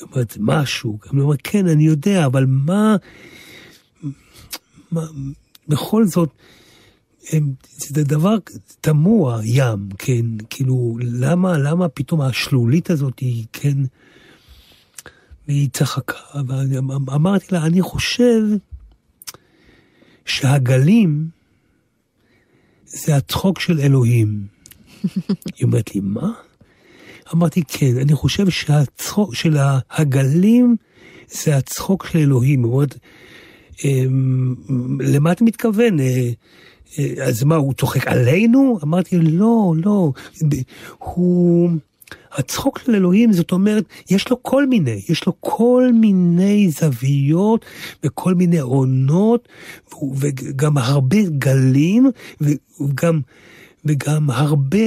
היא אומרת, משהו. אני אומר, כן, אני יודע, אבל מה... מה בכל זאת, הם, זה דבר תמוה, ים, כן? כאילו, למה, למה פתאום השלולית הזאת היא, כן... והיא צחקה, ואמרתי לה, אני חושב שהגלים, זה הצחוק של אלוהים. היא אומרת לי, מה? אמרתי, כן, אני חושב שהצחוק של הגלים זה הצחוק של אלוהים. זאת אומרת, אמ, למה אתה מתכוון? אה, אז מה, הוא צוחק עלינו? אמרתי, לא, לא. הוא... הצחוק של אלוהים, זאת אומרת, יש לו כל מיני, יש לו כל מיני זוויות וכל מיני עונות, וגם הרבה גלים, וגם, וגם הרבה,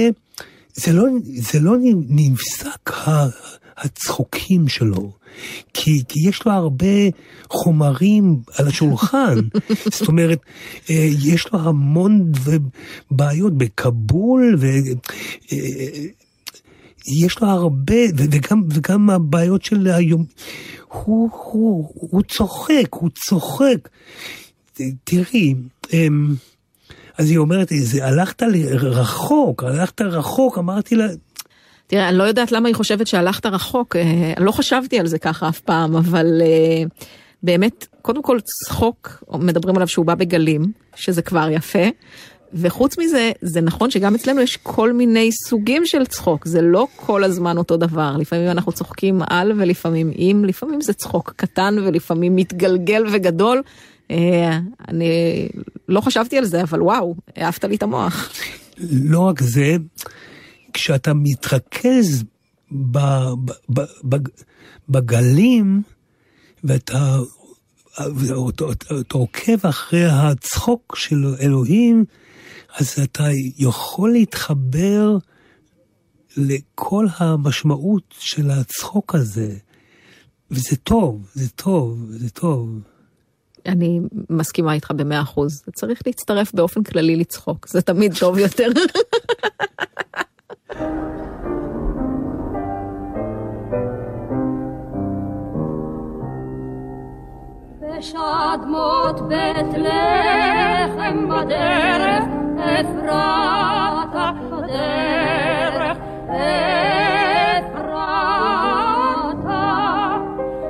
זה לא, זה לא נפסק הצחוקים שלו. כי, כי יש לו הרבה חומרים על השולחן. זאת אומרת, אה, יש לו המון בעיות בכבול, ו... אה, יש לו הרבה, וגם, וגם הבעיות של היום, הוא, הוא, הוא צוחק, הוא צוחק. תראי, אמ, אז היא אומרת, הלכת רחוק, הלכת רחוק, אמרתי לה... תראה, אני לא יודעת למה היא חושבת שהלכת רחוק, אה, לא חשבתי על זה ככה אף פעם, אבל אה, באמת, קודם כל צחוק, מדברים עליו שהוא בא בגלים, שזה כבר יפה. וחוץ מזה, זה נכון שגם אצלנו יש כל מיני סוגים של צחוק, זה לא כל הזמן אותו דבר. לפעמים אנחנו צוחקים על ולפעמים עם, לפעמים זה צחוק קטן ולפעמים מתגלגל וגדול. אה, אני לא חשבתי על זה, אבל וואו, העפת לי את המוח. לא רק זה, כשאתה מתרכז ב, ב, ב, ב, בגלים, ואתה עוקב אחרי הצחוק של אלוהים, אז אתה יכול להתחבר לכל המשמעות של הצחוק הזה. וזה טוב, זה טוב, זה טוב. אני מסכימה איתך במאה אחוז. צריך להצטרף באופן כללי לצחוק, זה תמיד טוב יותר. בשדמות בית לחם בדרך אפרתה בדרך אפרתה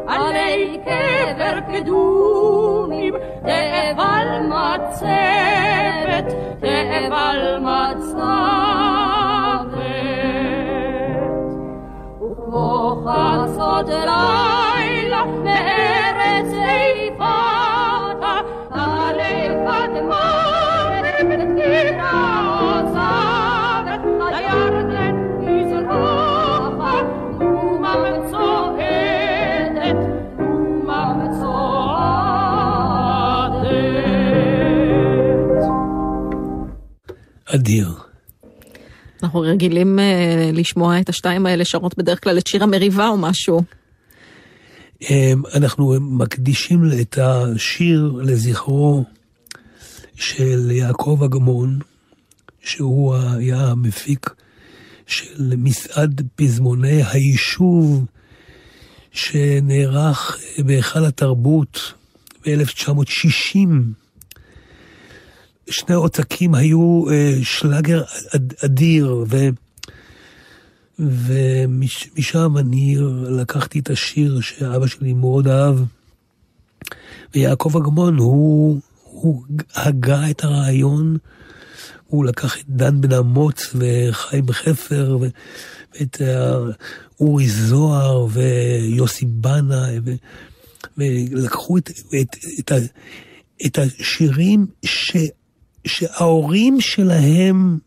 עלי קבר קדומים תאבל מצבת תאבל מצבת. וכמו חצות לילה אדיר. אנחנו רגילים uh, לשמוע את השתיים האלה שרות בדרך כלל את שיר המריבה או משהו. Um, אנחנו מקדישים את השיר לזכרו של יעקב אגמון, שהוא היה המפיק של מסעד פזמוני היישוב שנערך בהיכל התרבות ב-1960. שני עותקים היו אה, שלאגר אדיר, ו... ומשם אני לקחתי את השיר שאבא שלי מאוד אהב, ויעקב אגמון הוא הוא הגה את הרעיון, הוא לקח את דן בן אמוץ וחיים חפר ואת אה, אורי זוהר ויוסי בנה, ולקחו את, את, את, את השירים ש, שההורים שלהם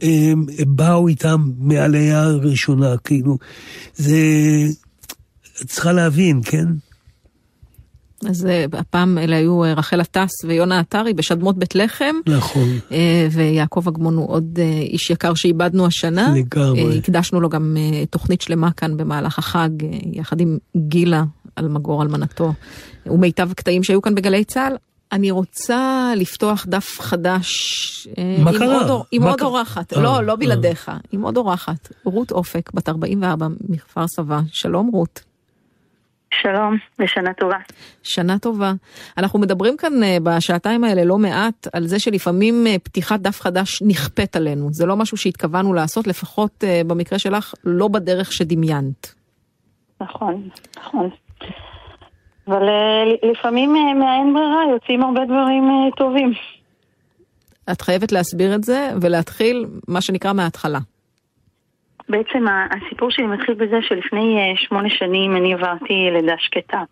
הם באו איתם מעלייה ראשונה, כאילו, זה... צריכה להבין, כן? אז uh, הפעם אלה היו uh, רחל עטס ויונה עטרי בשדמות בית לחם. נכון. Uh, ויעקב אגמון הוא עוד איש יקר שאיבדנו השנה. לגמרי. הקדשנו לו גם תוכנית שלמה כאן במהלך החג, יחד עם גילה על מגור אלמנתו, ומיטב הקטעים שהיו כאן בגלי צה"ל. אני רוצה לפתוח דף חדש. מה עם קרה? עוד, עם מה עוד אורחת, אה, לא, לא בלעדיך, אה. עם עוד אורחת, רות אופק, בת 44 מכפר סבא. שלום רות. שלום ושנה טובה. שנה טובה. אנחנו מדברים כאן אה, בשעתיים האלה לא מעט על זה שלפעמים אה, פתיחת דף חדש נכפית עלינו. זה לא משהו שהתכוונו לעשות, לפחות אה, במקרה שלך, לא בדרך שדמיינת. נכון, נכון. אבל לפעמים מהאין ברירה יוצאים הרבה דברים טובים. את חייבת להסביר את זה ולהתחיל מה שנקרא מההתחלה. בעצם הסיפור שלי מתחיל בזה שלפני שמונה שנים אני עברתי לידה שקטה.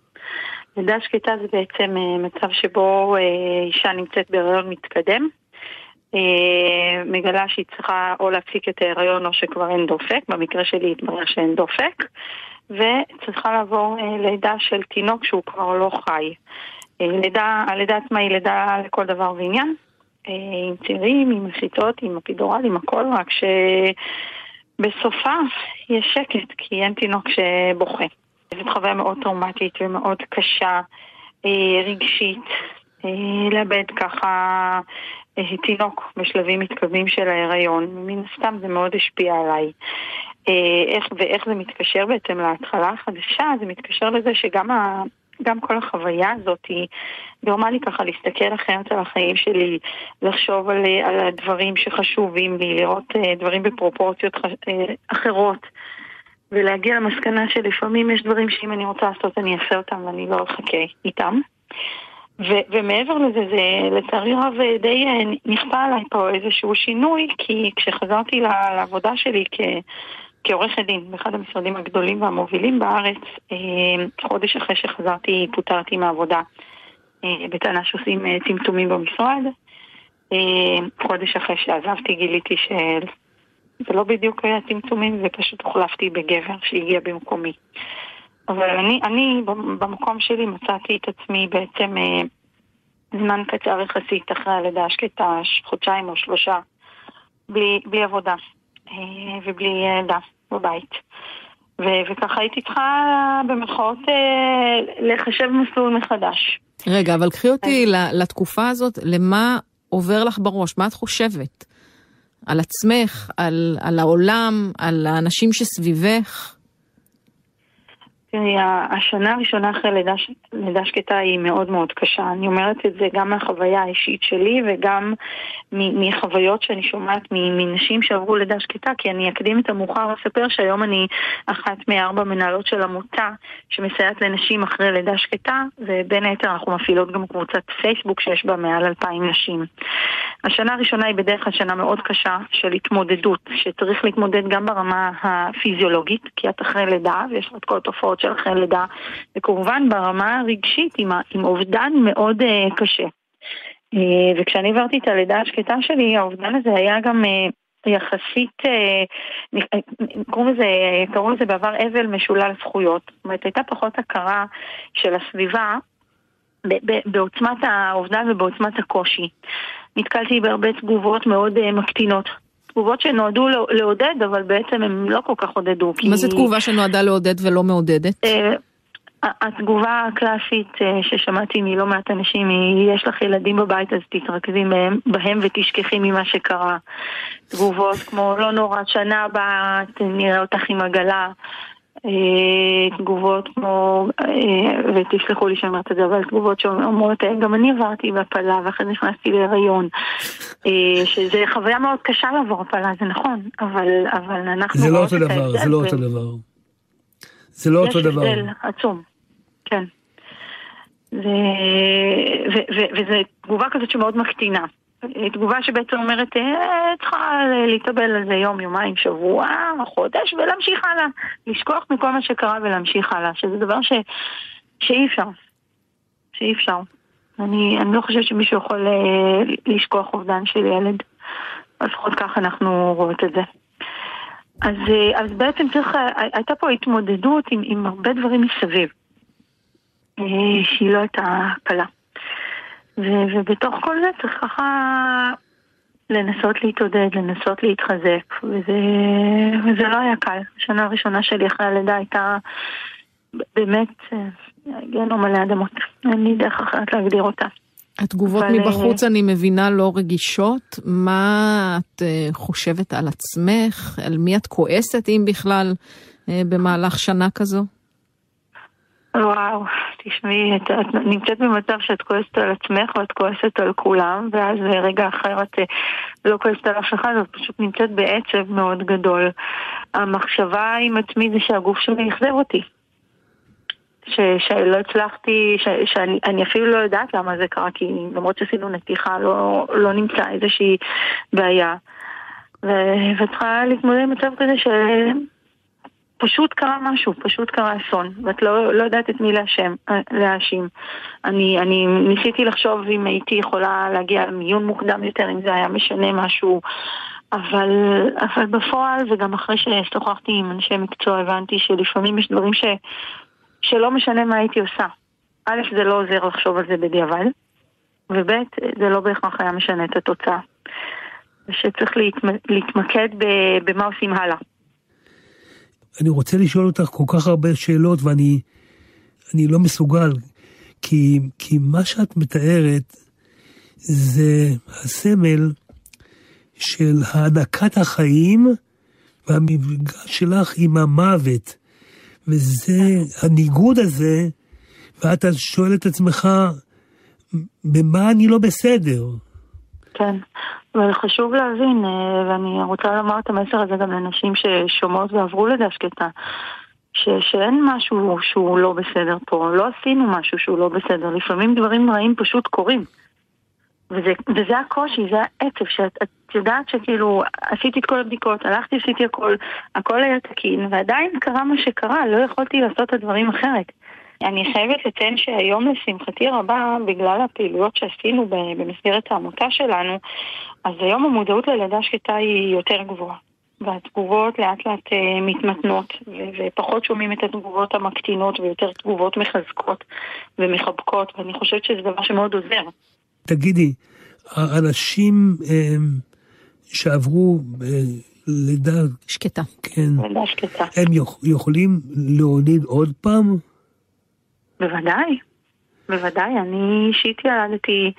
לידה שקטה זה בעצם מצב שבו אישה נמצאת בהריון מתקדם, מגלה שהיא צריכה או להפסיק את ההריון או שכבר אין דופק, במקרה שלי התברר שאין דופק, וצריכה לעבור לידה של תינוק שהוא כבר לא חי. לידה, הלידה עצמה היא לידה לכל דבר ועניין, עם צירים, עם מחיצות, עם אפידורל, עם הכל, רק שבסופה יש שקט, כי אין תינוק שבוכה. זאת חוויה מאוד טראומטית ומאוד קשה, רגשית, לאבד ככה תינוק בשלבים מתקדמים של ההיריון. מן הסתם זה מאוד השפיע עליי. איך ואיך זה מתקשר בעצם להתחלה החדשה, זה מתקשר לזה שגם ה... גם כל החוויה הזאת היא גרמה לי ככה להסתכל אחרת על החיים שלי, לחשוב על, על הדברים שחשובים לי, לראות uh, דברים בפרופורציות uh, אחרות, ולהגיע למסקנה שלפעמים יש דברים שאם אני רוצה לעשות אני אעשה אותם ואני לא אחכה איתם. ו- ומעבר לזה, זה לצערי רב די נכפה עליי פה איזשהו שינוי, כי כשחזרתי לעבודה שלי כ... כעורכת דין באחד המשרדים הגדולים והמובילים בארץ, חודש אחרי שחזרתי פוטרתי מהעבודה בטענה שעושים צמצומים במשרד. חודש אחרי שעזבתי גיליתי שזה לא בדיוק היה צמצומים, זה פשוט הוחלפתי בגבר שהגיע במקומי. אבל אני, אני במקום שלי מצאתי את עצמי בעצם זמן קצר יחסית אחרי הלידה השקטה, חודשיים או שלושה, בלי, בלי עבודה. ובלי ילדה בבית. ו- וככה הייתי צריכה במרכאות לחשב מסלול מחדש. רגע, אבל קחי אותי לתקופה הזאת, למה עובר לך בראש? מה את חושבת? על עצמך, על, על העולם, על האנשים שסביבך? תראי, השנה הראשונה אחרי לידה, לידה שקטה היא מאוד מאוד קשה. אני אומרת את זה גם מהחוויה האישית שלי וגם מחוויות שאני שומעת מנשים שעברו לידה שקטה, כי אני אקדים את המאוחר לספר שהיום אני אחת מארבע מנהלות של עמותה שמסייעת לנשים אחרי לידה שקטה, ובין היתר אנחנו מפעילות גם קבוצת פייסבוק שיש בה מעל אלפיים נשים. השנה הראשונה היא בדרך כלל שנה מאוד קשה של התמודדות, שצריך להתמודד גם ברמה הפיזיולוגית, כי את אחרי לידה ויש לך את כל התופעות של אחרי לידה, וכמובן ברמה הרגשית עם, עם אובדן מאוד uh, קשה. Uh, וכשאני עברתי את הלידה השקטה שלי, האובדן הזה היה גם uh, יחסית, קראו לזה, קראו לזה בעבר אבל משולל זכויות. זאת אומרת, הייתה פחות הכרה של הסביבה בעוצמת האובדן ובעוצמת הקושי. נתקלתי בהרבה תגובות מאוד מקטינות. תגובות שנועדו לעודד, אבל בעצם הם לא כל כך עודדו. מה זה תגובה שנועדה לעודד ולא מעודדת? התגובה הקלאסית ששמעתי מלא מעט אנשים היא, יש לך ילדים בבית אז תתרכזי בהם, בהם ותשכחי ממה שקרה. תגובות כמו לא נורא, שנה הבאה נראה אותך עם עגלה. תגובות כמו, ותסלחו לי שאני אומרת את זה, אבל תגובות שאומרות, גם אני עברתי בהפלה ואחרי נכנסתי להיריון. שזה חוויה מאוד קשה לעבור הפלה, זה נכון, אבל, אבל אנחנו... זה לא אותו דבר, זה לא אותו דבר. זה לא אותו דבר. יש הבדל עצום, כן. וזו תגובה כזאת שמאוד מקטינה. תגובה שבעצם אומרת, צריכה להתאבל על זה יום, יומיים, שבוע, חודש, ולהמשיך הלאה. לשכוח מכל מה שקרה ולהמשיך הלאה, שזה דבר ש... שאי אפשר. שאי אפשר. אני, אני לא חושבת שמישהו יכול לשכוח אובדן של ילד. לפחות ככה אנחנו רואות את זה. אז, אז בעצם צריך, הייתה פה התמודדות עם, עם הרבה דברים מסביב, שהיא לא הייתה קלה. ו- ובתוך כל זה צריך ככה לנסות להתעודד, לנסות להתחזק, וזה, וזה לא היה קל. השנה הראשונה שלי אחרי הלידה הייתה באמת גיהנום מלא אדמות. אין לי דרך אחרת להגדיר אותה. התגובות אבל... מבחוץ, אני מבינה, לא רגישות. מה את חושבת על עצמך? על מי את כועסת, אם בכלל, במהלך שנה כזו? וואו, תשמעי, את, את נמצאת במצב שאת כועסת על עצמך ואת כועסת על כולם, ואז רגע אחר את לא כועסת על אף אחד, את פשוט נמצאת בעצב מאוד גדול. המחשבה עם עצמי זה שהגוף שלי אכזב אותי. ש, שלא הצלחתי, ש, שאני אפילו לא יודעת למה זה קרה, כי למרות שעשינו נתיחה לא, לא נמצא איזושהי בעיה. ואת צריכה להתמודד עם מצב כזה שפשוט קרה משהו, פשוט קרה אסון, ואת לא, לא יודעת את מי להאשים. להאשים. אני, אני ניסיתי לחשוב אם הייתי יכולה להגיע למיון מוקדם יותר, אם זה היה משנה משהו, אבל, אבל בפועל, וגם אחרי ששוחחתי עם אנשי מקצוע, הבנתי שלפעמים יש דברים ש, שלא משנה מה הייתי עושה. א', זה לא עוזר לחשוב על זה בדיעבד, וב', זה לא בהכרח היה משנה את התוצאה. ושצריך להתמקד במה עושים הלאה. אני רוצה לשאול אותך כל כך הרבה שאלות ואני אני לא מסוגל, כי, כי מה שאת מתארת זה הסמל של הענקת החיים והמפגש שלך עם המוות. וזה, הניגוד הזה, ואתה שואל את עצמך, במה אני לא בסדר? כן, אבל חשוב להבין, אה, ואני רוצה לומר את המסר הזה גם לנשים ששומעות ועברו לידה שקטה, ש- שאין משהו שהוא לא בסדר פה, לא עשינו משהו שהוא לא בסדר, לפעמים דברים רעים פשוט קורים. וזה, וזה הקושי, זה העצב, שאת את יודעת שכאילו עשיתי את כל הבדיקות, הלכתי, עשיתי הכל, הכל היה תקין, ועדיין קרה מה שקרה, לא יכולתי לעשות את הדברים אחרת. אני חייבת לציין שהיום לשמחתי רבה, בגלל הפעילויות שעשינו במסגרת העמותה שלנו, אז היום המודעות ללידה שקטה היא יותר גבוהה. והתגובות לאט לאט אה, מתמתנות, ופחות שומעים את התגובות המקטינות ויותר תגובות מחזקות ומחבקות, ואני חושבת שזה דבר שמאוד עוזר. תגידי, האנשים אה, שעברו אה, לידה... שקטה. כן. לידה שקטה. הם יכולים להוליד עוד פעם? בוודאי, בוודאי. אני אישית ילדתי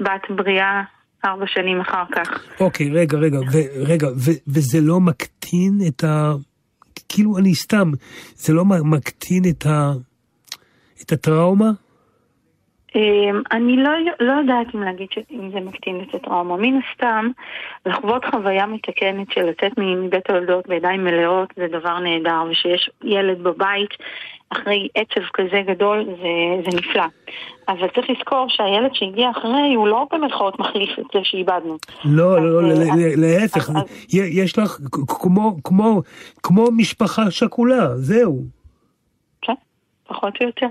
בת בריאה ארבע שנים אחר כך. אוקיי, רגע, רגע, ו, רגע, ו, וזה לא מקטין את ה... כאילו, אני סתם, זה לא מקטין את ה... את הטראומה? אמ, אני לא, לא יודעת אם להגיד אם זה מקטין את הטראומה. מן הסתם, לחוות חוויה מתקנת של לצאת מבית היולדות בידיים מלאות זה דבר נהדר, ושיש ילד בבית אחרי עצב כזה גדול זה, זה נפלא. אבל צריך לזכור שהילד שהגיע אחרי הוא לא במרכאות מחליף את זה שאיבדנו. לא, לא, לא, להפך, יש לך כמו, כמו משפחה שכולה, זהו. כן, פחות או יותר.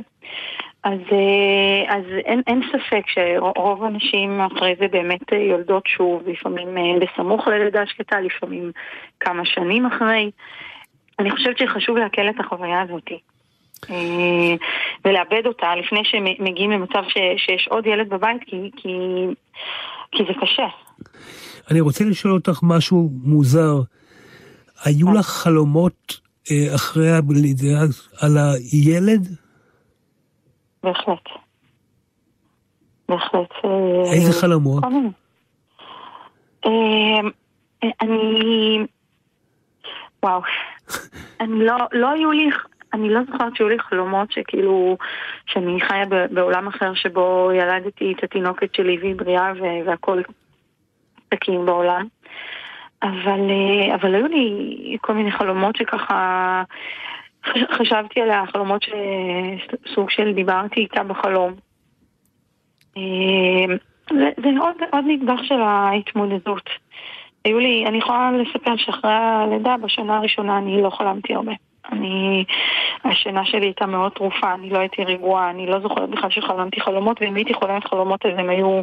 אז, אה, אז אין, אין ספק שרוב הנשים אחרי זה באמת יולדות שוב, לפעמים אה, בסמוך ללידה שקטה, לפעמים כמה שנים אחרי. אני חושבת שחשוב לעכל את החוויה הזאת. אה, ולאבד אותה לפני שמגיעים למצב ש, שיש עוד ילד בבית, כי, כי, כי זה קשה. אני רוצה לשאול אותך משהו מוזר. היו לך חלומות אחרי הלידה על הילד? בהחלט. בהחלט. איזה חלומות? אמ, אני... וואו. אני לא, לא היו לי, אני לא זוכרת שהיו לי חלומות שכאילו, שאני חיה בעולם אחר שבו ילדתי את התינוקת שלי והיא בריאה והכל תקין בעולם. אבל, אה, אבל היו לי כל מיני חלומות שככה חשבתי על החלומות שסוג של דיברתי איתה בחלום. אה, זה, זה עוד, עוד נדבך של ההתמודדות. היו לי, אני יכולה לספר שאחרי הלידה, בשנה הראשונה אני לא חלמתי הרבה. אני, השינה שלי הייתה מאוד תרופה, אני לא הייתי רגועה, אני לא זוכרת בכלל שחלמתי חלומות, ואם הייתי חולמת חלומות אז הם היו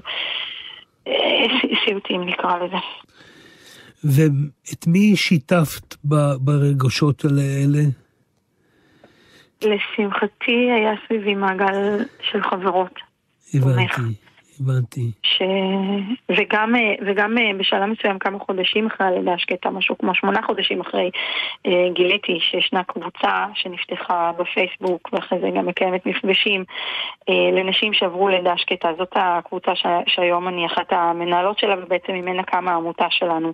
אה, סיוטים נקרא לזה. ואת מי שיתפת ברגשות האלה? לשמחתי היה סביבי מעגל של חברות. הבנתי. הבנתי. ש... וגם, וגם בשלב מסוים, כמה חודשים אחרי הלידה שקטה, משהו כמו שמונה חודשים אחרי, אה, גיליתי שישנה קבוצה שנפתחה בפייסבוק, ואחרי זה גם מקיימת מפגשים אה, לנשים שעברו לידה שקטה. זאת הקבוצה ש... שהיום אני אחת המנהלות שלה, ובעצם ממנה קמה העמותה שלנו.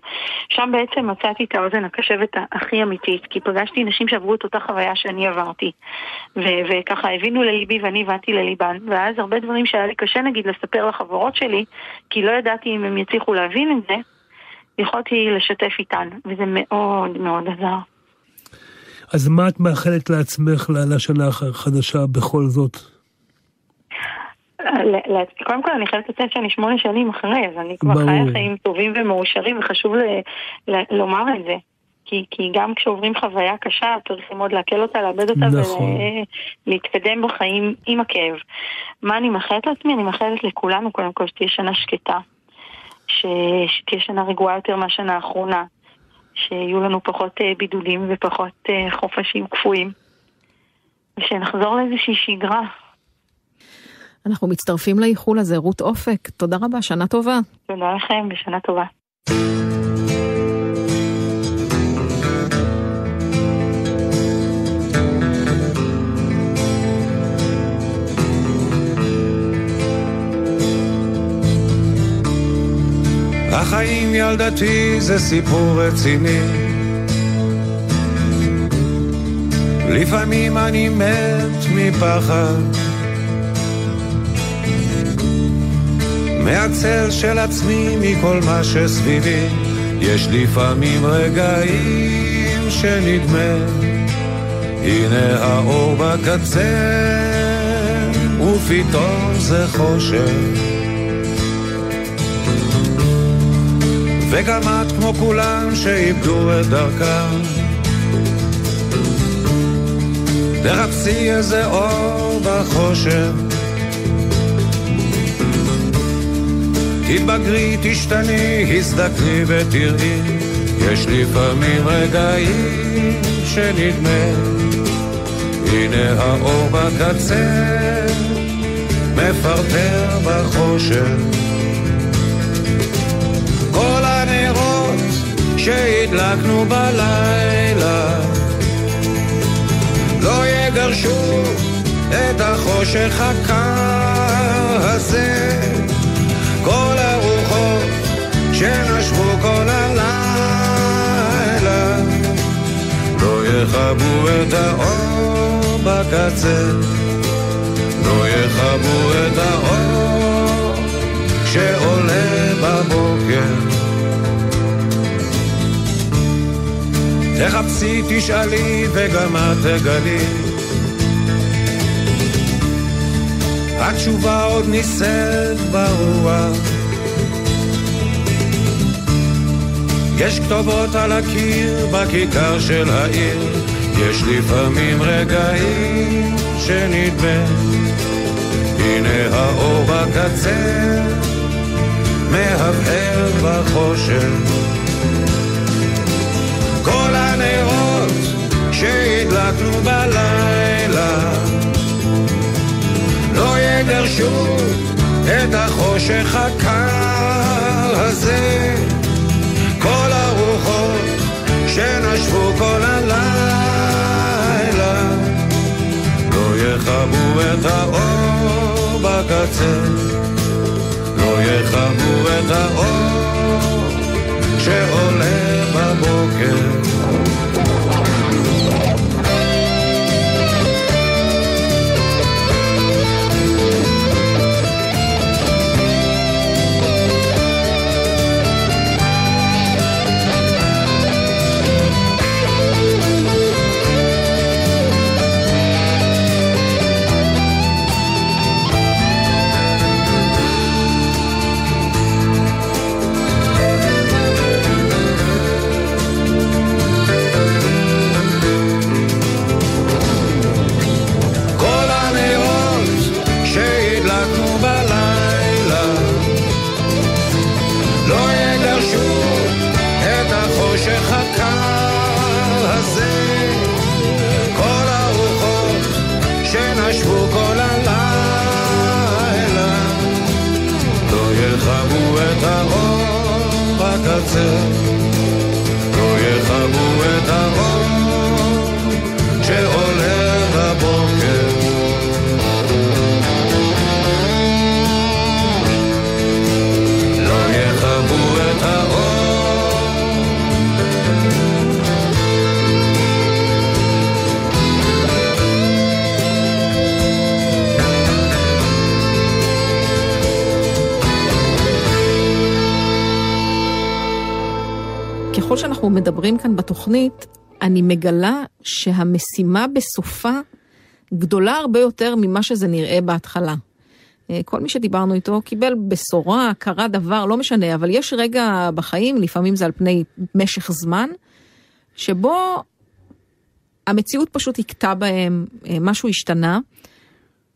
שם בעצם מצאתי את האוזן הקשבת הכי אמיתית, כי פגשתי נשים שעברו את אותה חוויה שאני עברתי. ו... וככה הבינו לליבי ואני הבנתי לליבן, ואז הרבה דברים שהיה לי קשה נגיד לספר לחברות שלי, כי לא ידעתי אם הם יצליחו להבין את זה, יכולתי לשתף איתן, וזה מאוד מאוד עזר. אז מה את מאחלת לעצמך לשנה החדשה בכל זאת? קודם כל אני חייבת לציין שאני שמונה שנים אחרי, אז אני כבר חיה חיים טובים ומאושרים, וחשוב לומר את זה. כי, כי גם כשעוברים חוויה קשה, צריכים עוד לעכל אותה, לאבד אותה נכון. ולהתקדם בחיים עם הכאב. מה אני מאחלת לעצמי? אני מאחלת לכולנו קודם כל שתהיה שנה שקטה, ש... שתהיה שנה רגועה יותר מהשנה האחרונה, שיהיו לנו פחות אה, בידודים ופחות אה, חופשים קפואים, ושנחזור לאיזושהי שגרה. אנחנו מצטרפים לאיחול הזה, רות אופק, תודה רבה, שנה טובה. תודה לכם ושנה טובה. החיים ילדתי זה סיפור רציני. לפעמים אני מת מפחד. מהצל של עצמי מכל מה שסביבי. יש לפעמים רגעים שנדמה. הנה האור בקצה ופתאום זה חושך וגם את כמו כולם שאיבדו את דרכם. תחפשי איזה אור בחושך. תתבגרי, תשתני, הזדקני ותראי, יש לפעמים רגעים שנדמה, הנה האור בקצה, מפרפר בחושך. שהדלקנו בלילה. לא יגרשו את החושך הקר הזה. כל הרוחות שנשבו כל הלילה. לא יכבו את האור בקצה. לא יכבו את האור שעולה בבוקר תחפשי, תשאלי, וגם את תגלי. התשובה עוד נישאת ברוח. יש כתובות על הקיר בכיכר של העיר, יש לפעמים רגעים שנדמה, הנה האור בקצה, מהבהר בחושך. הנרות שהדלקנו בלילה. לא יגרשו את החושך הקר הזה. כל הרוחות שנשבו כל הלילה. לא יכבו את האור בקצה. לא יכבו את האור שעולה בבוקר מדברים כאן בתוכנית, אני מגלה שהמשימה בסופה גדולה הרבה יותר ממה שזה נראה בהתחלה. אה, כל מי שדיברנו איתו קיבל בשורה, קרה דבר, לא משנה, אבל יש רגע בחיים, לפעמים זה על פני משך זמן, שבו המציאות פשוט הכתה בהם, אה, משהו השתנה,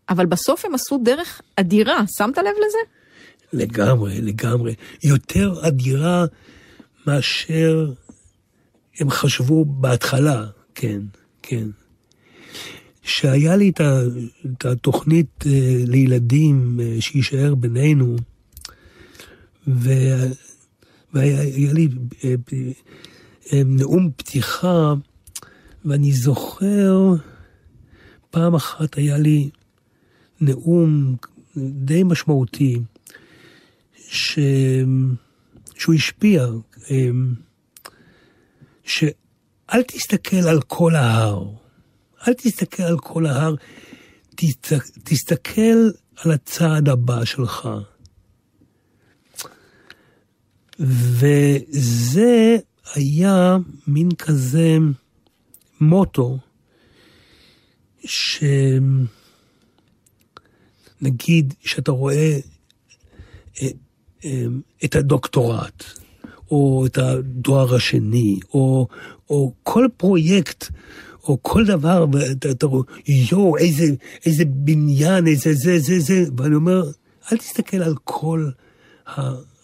אבל בסוף הם עשו דרך אדירה, שמת לב לזה? לגמרי, לגמרי. יותר אדירה מאשר הם חשבו בהתחלה, כן, כן. שהיה לי את התוכנית אה, לילדים אה, שיישאר בינינו, והיה לי נאום פתיחה ואני זוכר, פעם אחת היה לי נאום די משמעותי, ש... שהוא השפיע, שאל תסתכל על כל ההר, אל תסתכל על כל ההר, תסת... תסתכל על הצעד הבא שלך. וזה היה מין כזה מוטו, שנגיד שאתה רואה אה, אה, את הדוקטורט, או את הדואר השני, או, או כל פרויקט, או כל דבר, ואתה רואה, יואו, איזה, איזה בניין, איזה זה, זה, זה, ואני אומר, אל תסתכל על כל,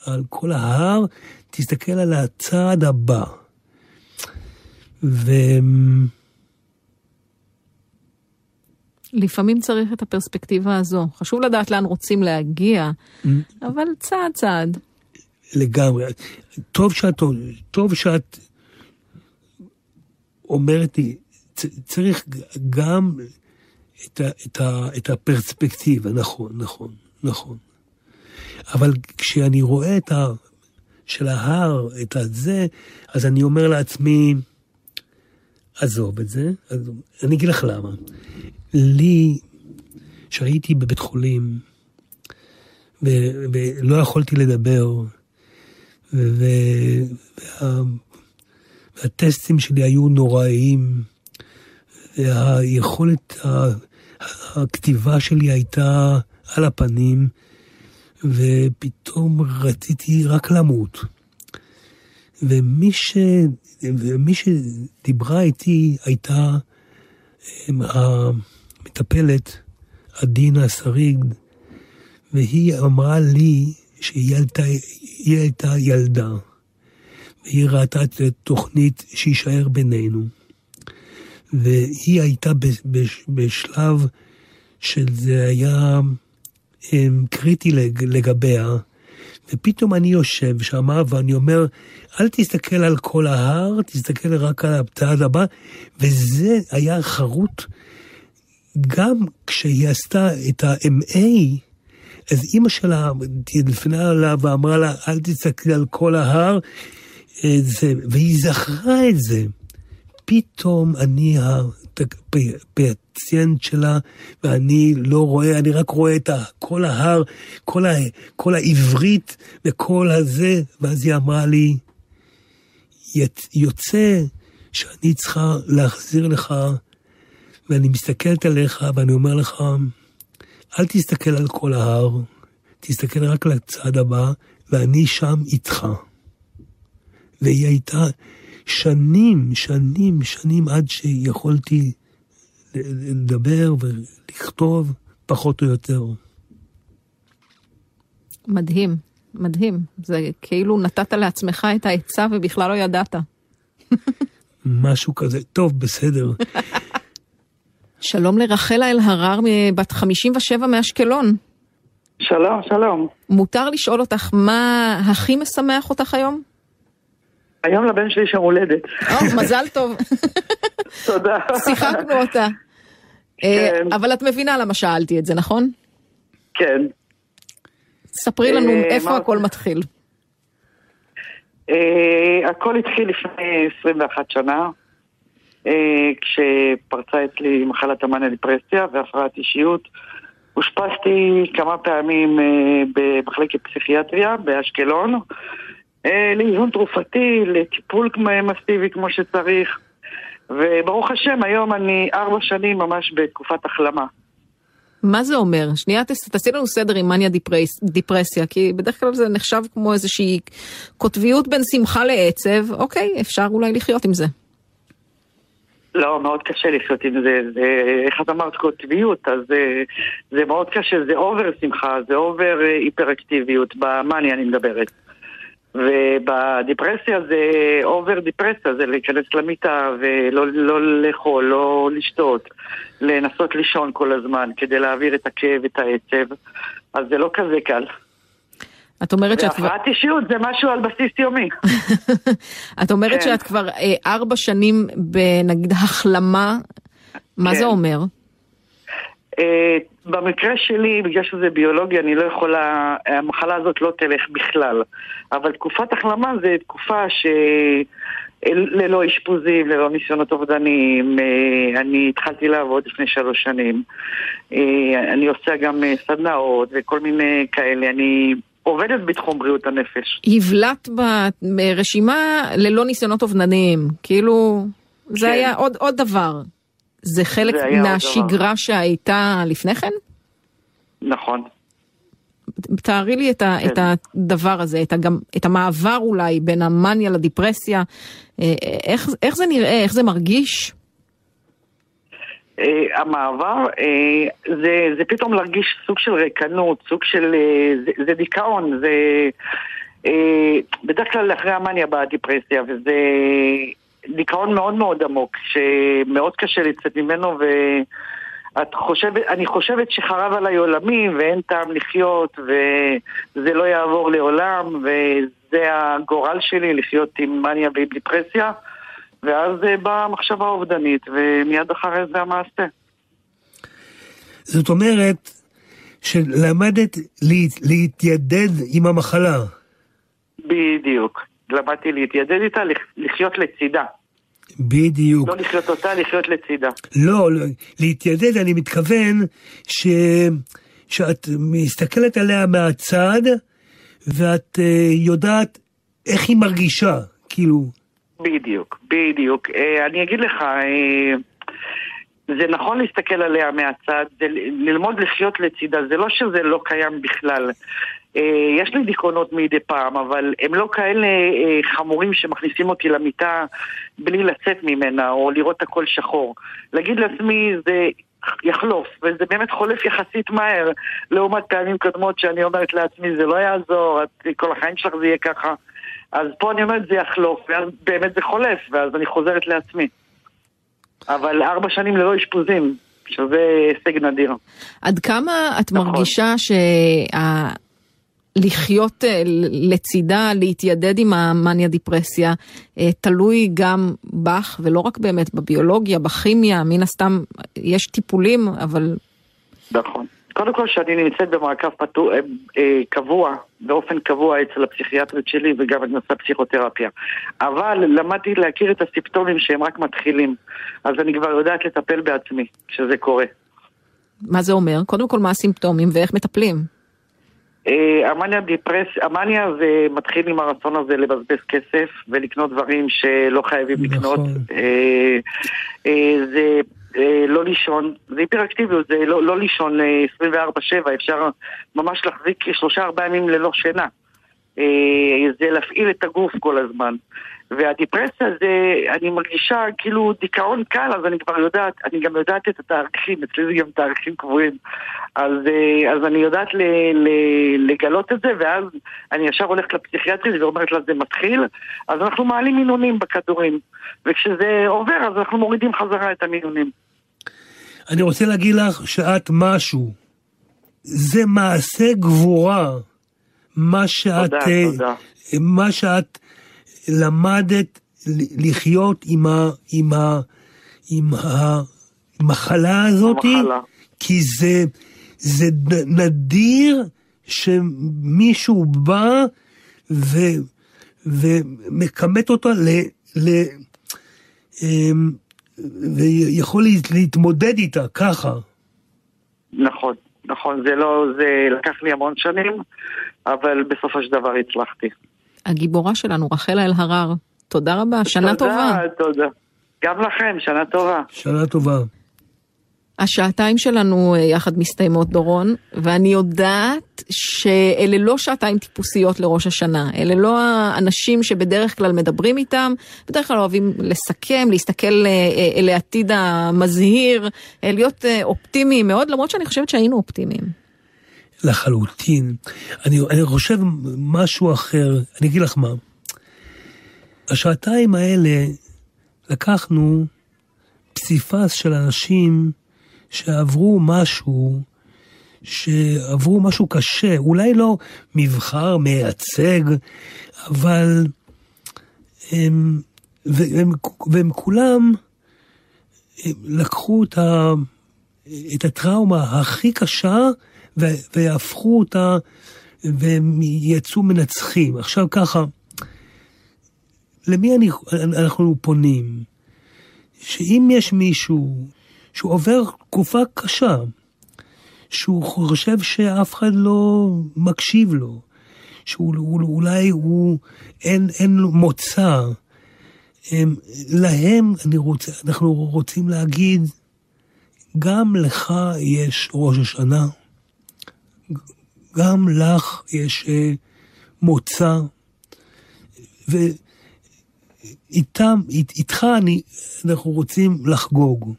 על כל ההר, תסתכל על הצעד הבא. ו... לפעמים צריך את הפרספקטיבה הזו. חשוב לדעת לאן רוצים להגיע. אבל צעד צעד. לגמרי. טוב שאת, טוב שאת אומרת לי, צריך גם את, ה, את, ה, את הפרספקטיבה, נכון, נכון, נכון. אבל כשאני רואה את ה... של ההר, את הזה, אז אני אומר לעצמי, עזוב את זה, עזוב. אני אגיד לך למה. לי, שהייתי בבית חולים, ולא יכולתי לדבר, וה- והטסטים שלי היו נוראיים, והיכולת, הכתיבה שלי הייתה על הפנים, ופתאום רציתי רק למות. ומי, ש... ומי שדיברה איתי הייתה המטפלת עדינה שריג, והיא אמרה לי שהיא הייתה, הייתה ילדה, והיא ראתה את התוכנית שיישאר בינינו. והיא הייתה בשלב שזה היה קריטי לגביה, ופתאום אני יושב שם ואני אומר, אל תסתכל על כל ההר, תסתכל רק על הצעד הבא, וזה היה חרוט גם כשהיא עשתה את ה-MA, אז אימא שלה טלפנה לה ואמרה לה, אל תסתכל על כל ההר, אה, זה, והיא זכרה את זה. פתאום אני הפציינט שלה, ואני לא רואה, אני רק רואה את כל ההר, כל, ה, כל העברית וכל הזה, ואז היא אמרה לי, יוצא שאני צריכה להחזיר לך, ואני מסתכלת עליך ואני אומר לך, אל תסתכל על כל ההר, תסתכל רק על הצד הבא, ואני שם איתך. והיא הייתה שנים, שנים, שנים עד שיכולתי לדבר ולכתוב פחות או יותר. מדהים, מדהים. זה כאילו נתת לעצמך את העצה ובכלל לא ידעת. משהו כזה. טוב, בסדר. שלום לרחלה אלהרר, בת 57 מאשקלון. שלום, שלום. מותר לשאול אותך מה הכי משמח אותך היום? היום לבן שלי שם הולדת. או, מזל טוב. תודה. שיחקנו אותה. אה, כן. אבל את מבינה למה שאלתי את זה, נכון? כן. ספרי לנו אה, איפה הכל מתחיל. אה, הכל התחיל לפני 21 שנה, כשפרצה אצלי מחלת המאניה דיפרסיה והפרעת אישיות. אושפזתי כמה פעמים אה, במחלקת פסיכיאטריה באשקלון, אה, לאיזון תרופתי, לטיפול מסיבי כמו שצריך, וברוך השם, היום אני ארבע שנים ממש בתקופת החלמה. מה זה אומר? שנייה תעשי לנו סדר עם מניה דיפרס, דיפרסיה, כי בדרך כלל זה נחשב כמו איזושהי קוטביות בין שמחה לעצב, אוקיי, אפשר אולי לחיות עם זה. לא, מאוד קשה לחיות עם זה. זה איך את אמרת קוטביות, אז זה, זה מאוד קשה, זה over שמחה, זה over היפראקטיביות, במאניה אני מדברת. ובדיפרסיה זה over דיפרסיה, זה להיכנס למיטה ולא לא לאכול, לא לשתות, לנסות לישון כל הזמן כדי להעביר את הכאב, את העצב, אז זה לא כזה קל. את אומרת שאת כבר... והפרעת אישיות זה משהו על בסיס יומי. את אומרת כן. שאת כבר אה, ארבע שנים בנגיד החלמה, מה כן. זה אומר? אה, במקרה שלי, בגלל שזה ביולוגי, אני לא יכולה, המחלה הזאת לא תלך בכלל. אבל תקופת החלמה זה תקופה ש... ללא אשפוזים, ללא ניסיונות אובדניים. אה, אני התחלתי לעבוד לפני שלוש שנים. אני עושה גם סדנאות וכל מיני כאלה. אני עובדת בתחום בריאות הנפש. הבלט ברשימה ללא ניסיונות אובדניים. כאילו, זה כן. היה עוד, עוד דבר. זה חלק זה מהשגרה שהייתה לפני כן? נכון. תארי לי את, ה, כן. את הדבר הזה, את, הגם, את המעבר אולי בין המאניה לדיפרסיה, אה, איך, איך זה נראה, איך זה מרגיש? Uh, המעבר uh, זה, זה פתאום להרגיש סוג של ריקנות, סוג של... Uh, זה, זה דיכאון, זה... Uh, בדרך כלל אחרי המאניה באה דיפרסיה, וזה דיכאון מאוד מאוד עמוק, שמאוד קשה לצאת ממנו, ואת חושבת, אני חושבת שחרב עליי עולמי, ואין טעם לחיות, וזה לא יעבור לעולם, וזה הגורל שלי לחיות עם מניה ועם דיפרסיה, ואז באה המחשבה האובדנית, ומיד אחרי זה המעשה. זאת אומרת, שלמדת להתיידד עם המחלה. בדיוק. למדתי להתיידד איתה, לחיות לצידה. בדיוק. לא לחיות אותה, לחיות לצידה. לא, לא, להתיידד, אני מתכוון ש... שאת מסתכלת עליה מהצד, ואת uh, יודעת איך היא מרגישה, כאילו. בדיוק, בדיוק. Uh, אני אגיד לך, uh, זה נכון להסתכל עליה מהצד, זה ללמוד לחיות לצידה, זה לא שזה לא קיים בכלל. אה, יש לי דיכאונות מדי פעם, אבל הם לא כאלה אה, חמורים שמכניסים אותי למיטה בלי לצאת ממנה, או לראות הכל שחור. להגיד לעצמי, זה יחלוף, וזה באמת חולף יחסית מהר, לעומת פעמים קודמות שאני אומרת לעצמי, זה לא יעזור, את, כל החיים שלך זה יהיה ככה. אז פה אני אומרת, זה יחלוף, ואז באמת זה חולף, ואז אני חוזרת לעצמי. אבל ארבע שנים ללא אשפוזים, שזה הישג נדיר. עד כמה את נכון. מרגישה שה... לחיות אה, לצידה, להתיידד עם המאניה דיפרסיה, אה, תלוי גם בך, ולא רק באמת בביולוגיה, בכימיה, מן הסתם יש טיפולים, אבל... נכון. קודם כל שאני נמצאת במעקב פתור, אה, אה, קבוע, באופן קבוע אצל הפסיכיאטרית שלי וגם אני עושה פסיכותרפיה. אבל למדתי להכיר את הסיפטומים שהם רק מתחילים, אז אני כבר יודעת לטפל בעצמי כשזה קורה. מה זה אומר? קודם כל מה הסימפטומים ואיך מטפלים? אה, המאניה דיפרס, המאניה זה מתחיל עם הרצון הזה לבזבז כסף ולקנות דברים שלא חייבים נכון. לקנות. אה, אה, זה לא לישון, זה היפראקטיביות, זה לא, לא לישון 24-7, אפשר ממש להחזיק שלושה ארבעה ימים ללא שינה. זה להפעיל את הגוף כל הזמן. והדיפרסיה זה, אני מרגישה כאילו דיכאון קל, אז אני כבר יודעת, אני גם יודעת את התאריכים, אצלי זה גם תאריכים קבועים. אז, אה, אז אני יודעת ל, ל, לגלות את זה, ואז אני ישר הולכת לפסיכיאטרית ואומרת לה זה מתחיל, אז אנחנו מעלים מינונים בכדורים. וכשזה עובר, אז אנחנו מורידים חזרה את המינונים. אני רוצה להגיד לך שאת משהו. זה מעשה גבורה. מה שאת... תודה, תודה. מה שאת... למדת לחיות עם, ה, עם, ה, עם המחלה הזאת, המחלה. כי זה, זה נדיר שמישהו בא ו, ומכמת אותה ל... ל אמ, ויכול להתמודד איתה ככה. נכון, נכון, זה לא, זה לקח לי המון שנים, אבל בסופו של דבר הצלחתי. הגיבורה שלנו, רחל אלהרר. תודה רבה, שנה תודה, טובה. תודה, תודה. גם לכם, שנה טובה. שנה טובה. השעתיים שלנו אה, יחד מסתיימות, דורון, ואני יודעת שאלה לא שעתיים טיפוסיות לראש השנה. אלה לא האנשים שבדרך כלל מדברים איתם, בדרך כלל אוהבים לסכם, להסתכל אה, אה, אל העתיד המזהיר, להיות אופטימיים מאוד, למרות שאני חושבת שהיינו אופטימיים. לחלוטין. אני, אני חושב משהו אחר, אני אגיד לך מה. השעתיים האלה לקחנו פסיפס של אנשים שעברו משהו, שעברו משהו קשה, אולי לא מבחר מייצג, אבל הם, והם, והם כולם הם לקחו את, ה, את הטראומה הכי קשה והפכו אותה, והם יצאו מנצחים. עכשיו ככה, למי אני, אנחנו פונים? שאם יש מישהו שהוא עובר תקופה קשה, שהוא חושב שאף אחד לא מקשיב לו, שאולי הוא, אין, אין לו מוצא, הם, להם אני רוצה, אנחנו רוצים להגיד, גם לך יש ראש השנה, גם לך יש אה, מוצא, ואיתם, איתך אני, אנחנו רוצים לחגוג.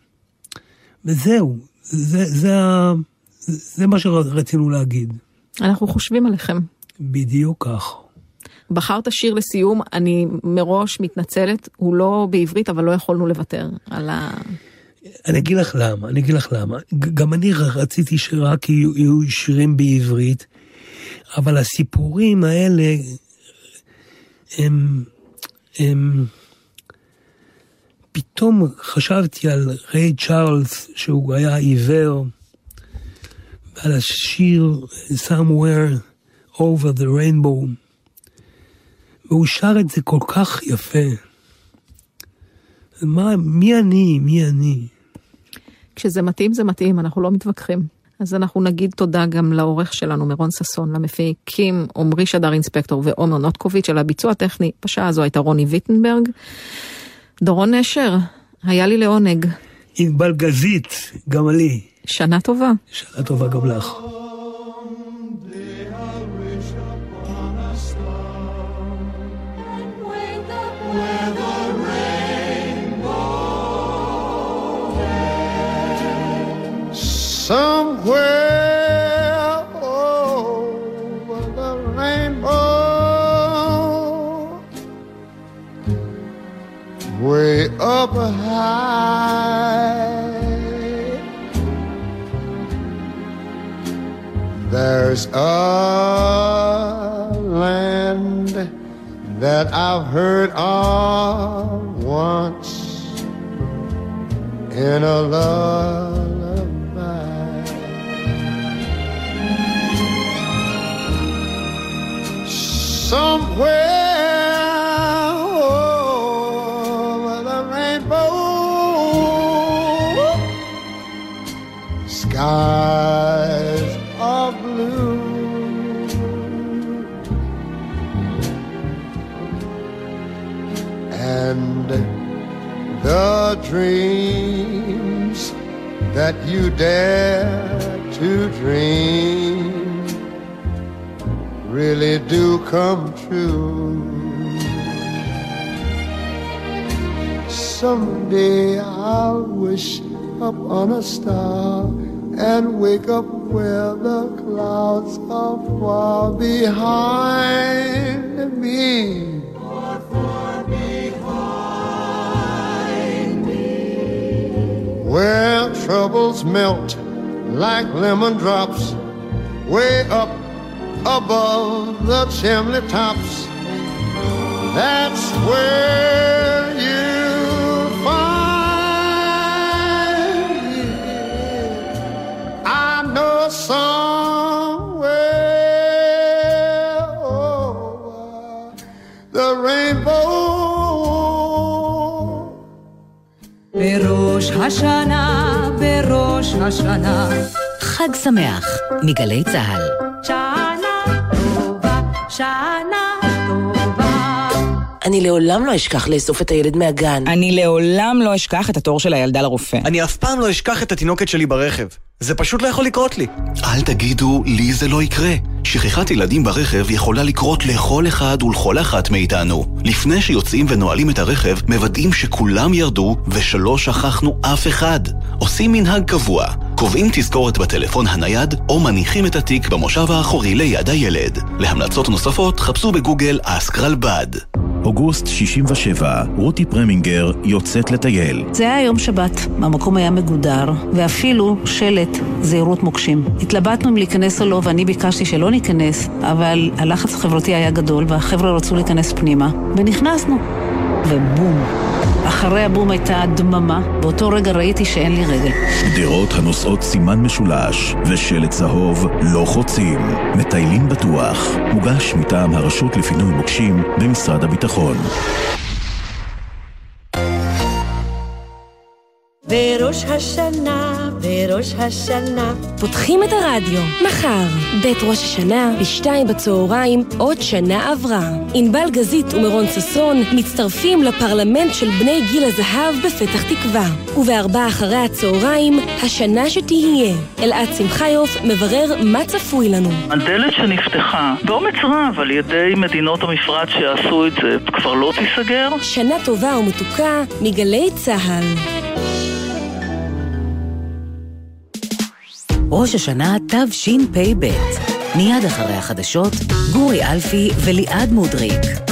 וזהו, זה, זה, זה מה שרצינו להגיד. אנחנו חושבים עליכם. בדיוק כך. בחרת שיר לסיום, אני מראש מתנצלת, הוא לא בעברית, אבל לא יכולנו לוותר על ה... אני אגיד לך למה, אני אגיד לך למה. גם אני רציתי שרק יהיו, יהיו שירים בעברית, אבל הסיפורים האלה הם, הם, פתאום חשבתי על ריי צ'ארלס, שהוא היה עיוור, ועל השיר Somewhere Over the Rainbow, והוא שר את זה כל כך יפה. מה, מי אני? מי אני? כשזה מתאים, זה מתאים, אנחנו לא מתווכחים. אז אנחנו נגיד תודה גם לעורך שלנו, מירון ששון, למפיקים עמרי שדר אינספקטור ועומר נוטקוביץ', על הביצוע הטכני. בשעה הזו הייתה רוני ויטנברג. דורון נשר, היה לי לעונג. ענבל גזית, גם לי. שנה טובה. שנה טובה גם לך. Somewhere way up high, there's a land that I've heard of once in a love somewhere Skies are blue. And the dreams that you dare to dream really do come true. Someday I'll wish upon a star and wake up where the clouds are far behind me. Far, behind me. Where troubles melt like lemon drops way up above the chimney tops. That's where השנה, בראש השנה. חג שמח מגלי צה"ל. שנה טובה, שנה טובה. אני לעולם לא אשכח לאסוף את הילד מהגן. אני לעולם לא אשכח את התור של הילדה לרופא. אני אף פעם לא אשכח את התינוקת שלי ברכב. זה פשוט לא יכול לקרות לי. אל תגידו, לי זה לא יקרה. שכחת ילדים ברכב יכולה לקרות לכל אחד ולכל אחת מאיתנו. לפני שיוצאים ונועלים את הרכב, מוודאים שכולם ירדו ושלא שכחנו אף אחד. עושים מנהג קבוע, קובעים תזכורת בטלפון הנייד או מניחים את התיק במושב האחורי ליד הילד. להמלצות נוספות חפשו בגוגל אסק רלב"ד. אוגוסט 67, רותי פרמינגר יוצאת לטייל. זה היה יום שבת, המקום היה מגודר, ואפילו שלט זהירות מוקשים. התלבטנו אם להיכנס או לא, ואני ביקשתי שלא ניכנס, אבל הלחץ החברתי היה גדול, והחבר'ה רצו להיכנס פנימה, ונכנסנו. ובום. אחרי הבום הייתה דממה, באותו רגע ראיתי שאין לי רגל. גדרות הנושאות סימן משולש ושלט צהוב לא חוצים. מטיילים בטוח. מוגש מטעם הרשות לפינוי מוקשים במשרד הביטחון. בראש השנה, בראש השנה. פותחים את הרדיו, מחר, בית ראש השנה, בשתיים בצהריים, עוד שנה עברה. ענבל גזית ומרון ששון מצטרפים לפרלמנט של בני גיל הזהב בפתח תקווה. ובארבע אחרי הצהריים, השנה שתהיה. אלעד שמחיוף מברר מה צפוי לנו. הדלת שנפתחה באומץ רב על ידי מדינות המפרץ שעשו את זה כבר לא תיסגר. שנה טובה ומתוקה מגלי צה"ל. ראש השנה תשפ"ב. מיד אחרי החדשות, גורי אלפי וליעד מודריק.